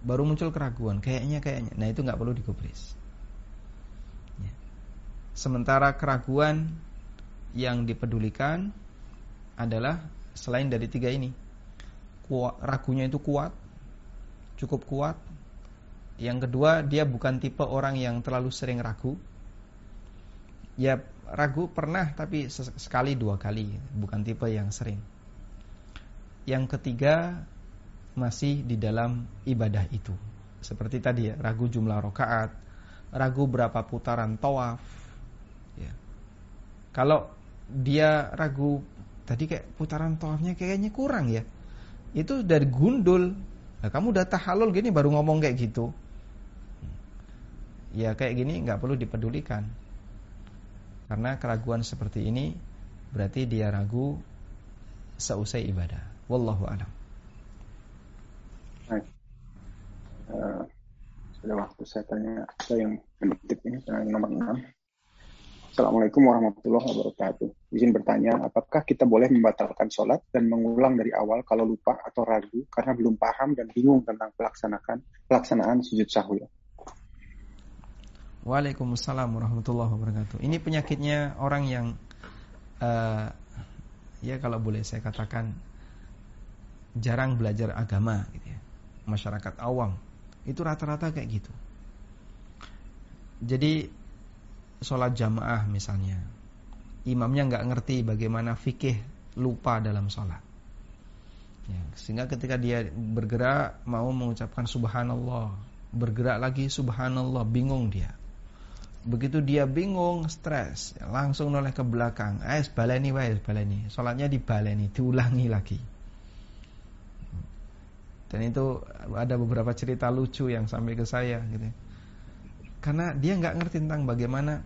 baru muncul keraguan, kayaknya kayaknya. Nah itu nggak perlu digubris. Ya. Sementara keraguan yang dipedulikan adalah selain dari tiga ini, kuat, ragunya itu kuat, cukup kuat. Yang kedua, dia bukan tipe orang yang terlalu sering ragu, ya ragu pernah tapi sekali dua kali bukan tipe yang sering yang ketiga masih di dalam ibadah itu. Seperti tadi ya ragu jumlah rokaat ragu berapa putaran tawaf ya. Kalau dia ragu tadi kayak putaran tawafnya kayaknya kurang ya. Itu dari gundul nah, kamu udah tahalul gini baru ngomong kayak gitu. Ya kayak gini nggak perlu dipedulikan. Karena keraguan seperti ini berarti dia ragu seusai ibadah. Wallahu a'lam. Uh, sudah waktu saya tanya saya yang penitip ini nomor 6. Assalamualaikum warahmatullahi wabarakatuh. Izin bertanya, apakah kita boleh membatalkan sholat dan mengulang dari awal kalau lupa atau ragu karena belum paham dan bingung tentang pelaksanaan pelaksanaan sujud sahwi? Waalaikumsalam warahmatullahi wabarakatuh. Ini penyakitnya orang yang uh, ya kalau boleh saya katakan jarang belajar agama gitu ya. Masyarakat awam itu rata-rata kayak gitu. Jadi sholat jamaah misalnya, imamnya nggak ngerti bagaimana fikih lupa dalam sholat. Ya, sehingga ketika dia bergerak mau mengucapkan subhanallah, bergerak lagi subhanallah, bingung dia. Begitu dia bingung, stres, langsung noleh ke belakang. Eh, baleni wae, baleni. Salatnya dibaleni, diulangi lagi. Dan itu ada beberapa cerita lucu yang sampai ke saya gitu. Karena dia nggak ngerti tentang bagaimana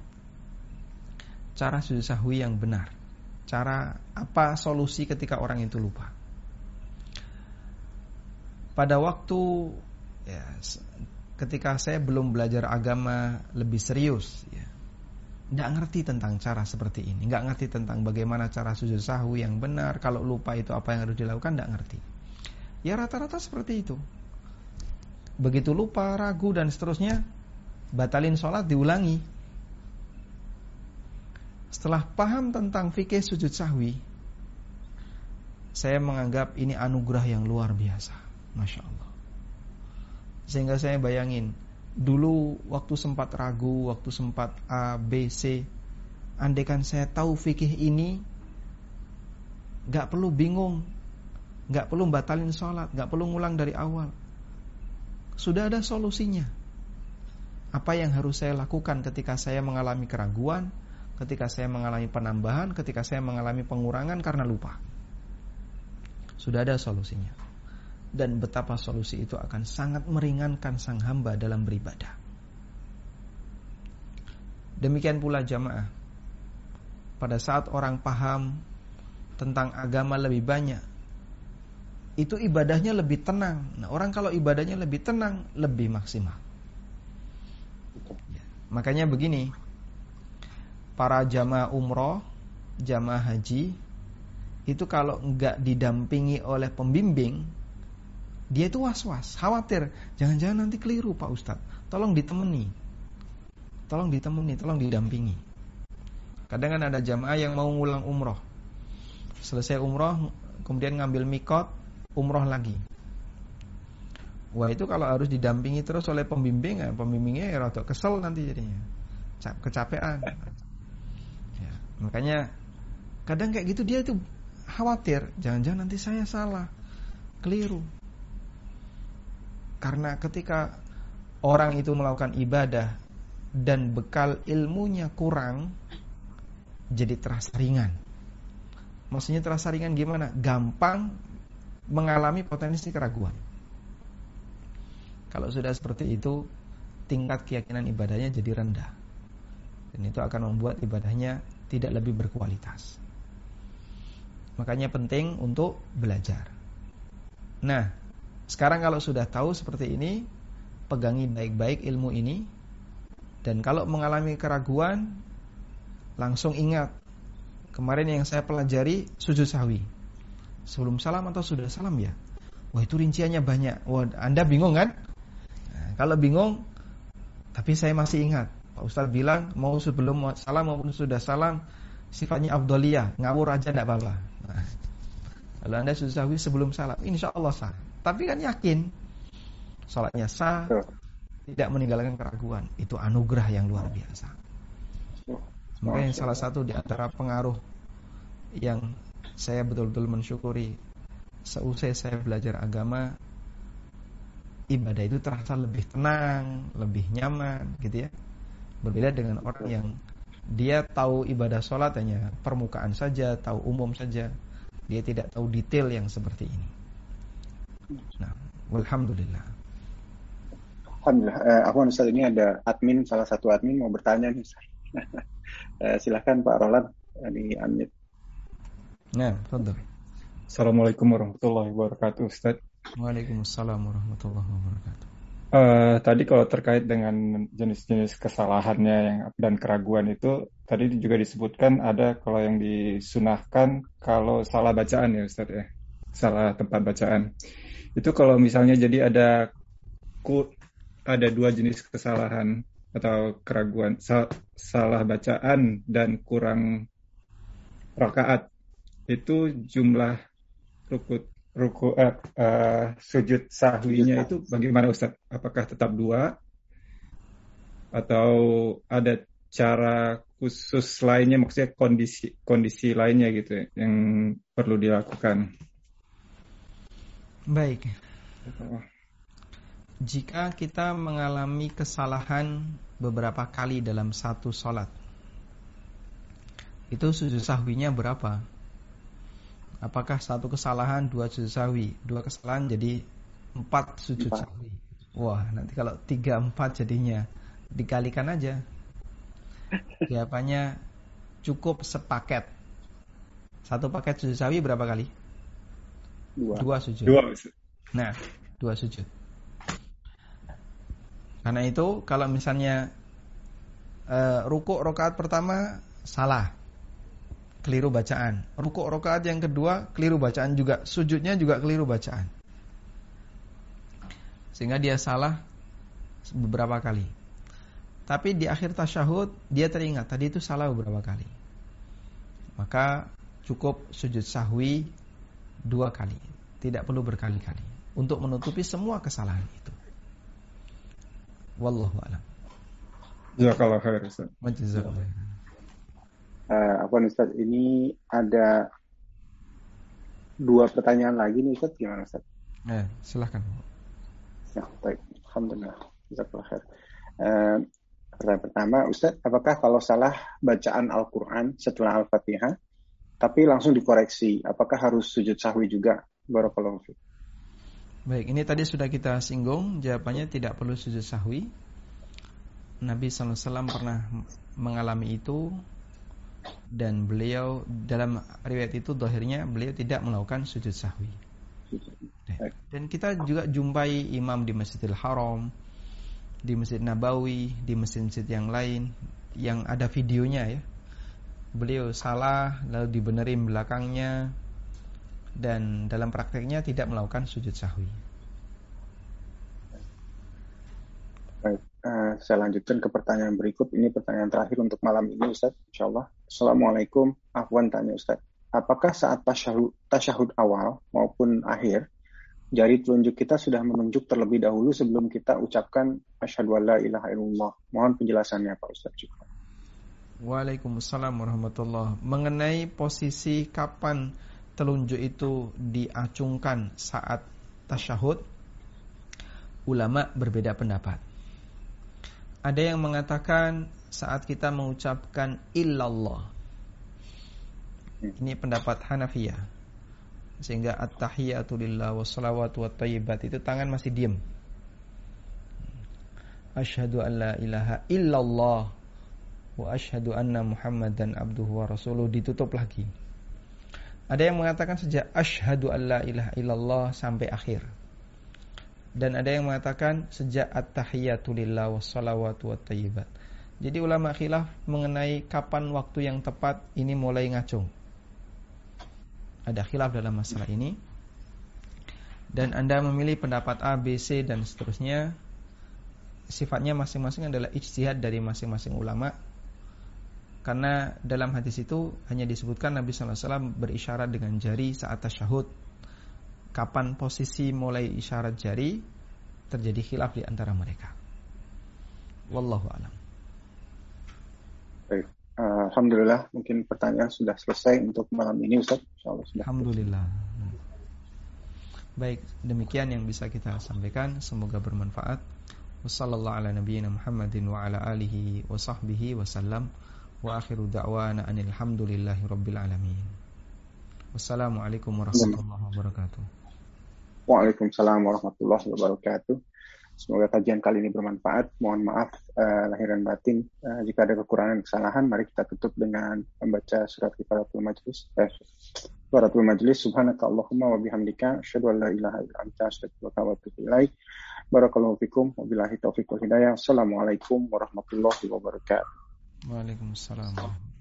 cara sujud sahwi yang benar. Cara apa solusi ketika orang itu lupa. Pada waktu ya, ketika saya belum belajar agama lebih serius ya nggak ngerti tentang cara seperti ini nggak ngerti tentang bagaimana cara sujud sahwi yang benar kalau lupa itu apa yang harus dilakukan nggak ngerti ya rata-rata seperti itu. Begitu lupa ragu dan seterusnya batalin sholat diulangi. Setelah paham tentang fikih sujud sahwi saya menganggap ini anugerah yang luar biasa. Masya Allah. Sehingga saya bayangin dulu waktu sempat ragu, waktu sempat A, B, C, andaikan saya tahu fikih ini, gak perlu bingung, gak perlu batalin sholat, gak perlu ngulang dari awal. Sudah ada solusinya. Apa yang harus saya lakukan ketika saya mengalami keraguan, ketika saya mengalami penambahan, ketika saya mengalami pengurangan karena lupa. Sudah ada solusinya dan betapa solusi itu akan sangat meringankan sang hamba dalam beribadah. Demikian pula jamaah. Pada saat orang paham tentang agama lebih banyak, itu ibadahnya lebih tenang. Nah, orang kalau ibadahnya lebih tenang, lebih maksimal. Ya, makanya begini, para jamaah umroh, jamaah haji, itu kalau nggak didampingi oleh pembimbing, dia itu was-was, khawatir. Jangan-jangan nanti keliru Pak Ustadz. Tolong ditemani. Tolong ditemani, tolong didampingi. Kadang kan ada jamaah yang mau ngulang umroh. Selesai umroh, kemudian ngambil mikot, umroh lagi. Wah itu kalau harus didampingi terus oleh pembimbing, ya, pembimbingnya ya rada kesel nanti jadinya, kecapean. Ya, makanya kadang kayak gitu dia itu khawatir, jangan-jangan nanti saya salah, keliru. Karena ketika orang itu melakukan ibadah dan bekal ilmunya kurang, jadi terasa ringan. Maksudnya terasa ringan gimana? Gampang mengalami potensi keraguan. Kalau sudah seperti itu, tingkat keyakinan ibadahnya jadi rendah. Dan itu akan membuat ibadahnya tidak lebih berkualitas. Makanya penting untuk belajar. Nah, sekarang kalau sudah tahu seperti ini, pegangi baik-baik ilmu ini. Dan kalau mengalami keraguan, langsung ingat. Kemarin yang saya pelajari sujud sahwi. Sebelum salam atau sudah salam ya? Wah itu rinciannya banyak. Wah Anda bingung kan? Kalau bingung, tapi saya masih ingat Pak Ustadz bilang mau sebelum salam maupun sudah salam sifatnya abdoliyah, ngawur aja tidak apa-apa. Nah, kalau anda sudah sebelum salam, insya Allah sah. Tapi kan yakin, sholatnya sah, tidak meninggalkan keraguan. Itu anugerah yang luar biasa. Makanya salah satu di antara pengaruh yang saya betul-betul mensyukuri seusai saya belajar agama ibadah itu terasa lebih tenang, lebih nyaman gitu ya. Berbeda dengan orang yang dia tahu ibadah sholat hanya permukaan saja, tahu umum saja. Dia tidak tahu detail yang seperti ini. Nah, alhamdulillah. Alhamdulillah. Eh, aku Ustaz ini ada admin, salah satu admin mau bertanya nih. eh, silahkan Pak Roland, ini unmute. Nah, betul. Assalamualaikum warahmatullahi wabarakatuh Ustaz. Waalaikumsalam warahmatullahi wabarakatuh. Uh, tadi kalau terkait dengan jenis-jenis kesalahannya yang dan keraguan itu tadi juga disebutkan ada kalau yang disunahkan kalau salah bacaan ya Ustaz ya salah tempat bacaan itu kalau misalnya jadi ada ku, ada dua jenis kesalahan atau keraguan sal, salah bacaan dan kurang rakaat itu jumlah rukut ruku uh, uh, sujud sahwinya itu bagaimana Ustaz? Apakah tetap dua atau ada cara khusus lainnya maksudnya kondisi kondisi lainnya gitu ya, yang perlu dilakukan? Baik. Jika kita mengalami kesalahan beberapa kali dalam satu sholat Itu sujud sahwinya berapa? Apakah satu kesalahan dua sujud sahwi, dua kesalahan jadi empat sujud empat. sahwi. Wah, nanti kalau tiga empat jadinya dikalikan aja. Jawabannya cukup sepaket. Satu paket sujud sahwi berapa kali? Dua. Dua sujud. Dua. Nah, dua sujud. Karena itu kalau misalnya uh, rukuk rokaat pertama salah, keliru bacaan. Rukuk rokaat yang kedua keliru bacaan juga. Sujudnya juga keliru bacaan. Sehingga dia salah beberapa kali. Tapi di akhir tasyahud dia teringat tadi itu salah beberapa kali. Maka cukup sujud sahwi dua kali. Tidak perlu berkali-kali. Untuk menutupi semua kesalahan itu. Wallahu a'lam. Jazakallah khair Ustaz uh, apa Ustaz ini ada dua pertanyaan lagi nih Ustaz gimana Ustaz? Eh, silahkan. Ya, baik. Alhamdulillah. Jazakallah khair. Uh, pertanyaan pertama, Ustaz, apakah kalau salah bacaan Al-Quran setelah Al-Fatihah, tapi langsung dikoreksi, apakah harus sujud sahwi juga? Barakallahu fiqh. Baik, ini tadi sudah kita singgung, jawabannya tidak perlu sujud sahwi. Nabi SAW pernah mengalami itu dan beliau dalam riwayat itu dohirnya beliau tidak melakukan sujud sahwi. Dan kita juga jumpai imam di Masjidil Haram, di Masjid Nabawi, di masjid-masjid yang lain yang ada videonya ya. Beliau salah lalu dibenerin belakangnya dan dalam prakteknya tidak melakukan sujud sahwi. Uh, saya lanjutkan ke pertanyaan berikut. Ini pertanyaan terakhir untuk malam ini, Ustaz. Insyaallah. Assalamualaikum. Afwan tanya Ustaz. Apakah saat tasyahud, tasyahud awal maupun akhir jari telunjuk kita sudah menunjuk terlebih dahulu sebelum kita ucapkan asyhadu alla ilaha illallah. Mohon penjelasannya Pak Ustaz juga. Waalaikumsalam warahmatullah. Mengenai posisi kapan telunjuk itu diacungkan saat tasyahud, ulama berbeda pendapat. Ada yang mengatakan saat kita mengucapkan illallah. Ini pendapat Hanafiyah sehingga at-tahiyatu lillah wassalawatu wattayyibat itu tangan masih diam. Asyhadu an la ilaha illallah wa asyhadu anna Muhammadan abduhu wa rasuluh ditutup lagi. Ada yang mengatakan sejak asyhadu an la ilaha illallah sampai akhir. Dan ada yang mengatakan sejak at-tahiyatu lillah wassalawatu wattayyibat. Jadi ulama khilaf mengenai kapan waktu yang tepat ini mulai ngacung. Ada khilaf dalam masalah ini. Dan Anda memilih pendapat A, B, C dan seterusnya sifatnya masing-masing adalah ijtihad dari masing-masing ulama. Karena dalam hadis itu hanya disebutkan Nabi SAW berisyarat dengan jari saat tasyahud. Kapan posisi mulai isyarat jari terjadi khilaf di antara mereka. Wallahu alam Baik. Alhamdulillah mungkin pertanyaan sudah selesai untuk malam ini Ustaz. Insyaallah sudah. Alhamdulillah. Baik, demikian yang bisa kita sampaikan. Semoga bermanfaat. Wassallallahu ala nabiyyina Muhammadin wa ala alihi wa sahbihi wasallam. Wa akhiru da'wana anil hamdulillahi rabbil alamin. Wassalamualaikum warahmatullahi wabarakatuh. Waalaikumsalam warahmatullahi wabarakatuh. Semoga kajian kali ini bermanfaat. Mohon maaf uh, lahir dan batin uh, jika ada kekurangan kesalahan. Mari kita tutup dengan membaca surat kifaratul majlis. Eh, kifaratul majlis. Subhanaka wa bihamdika. Asyadu an la ilaha illa anta astagfirullah wa atubu ilaih. Barakallahu fikum. Wabillahi taufiq wal hidayah. Assalamualaikum warahmatullahi wabarakatuh. Waalaikumsalam.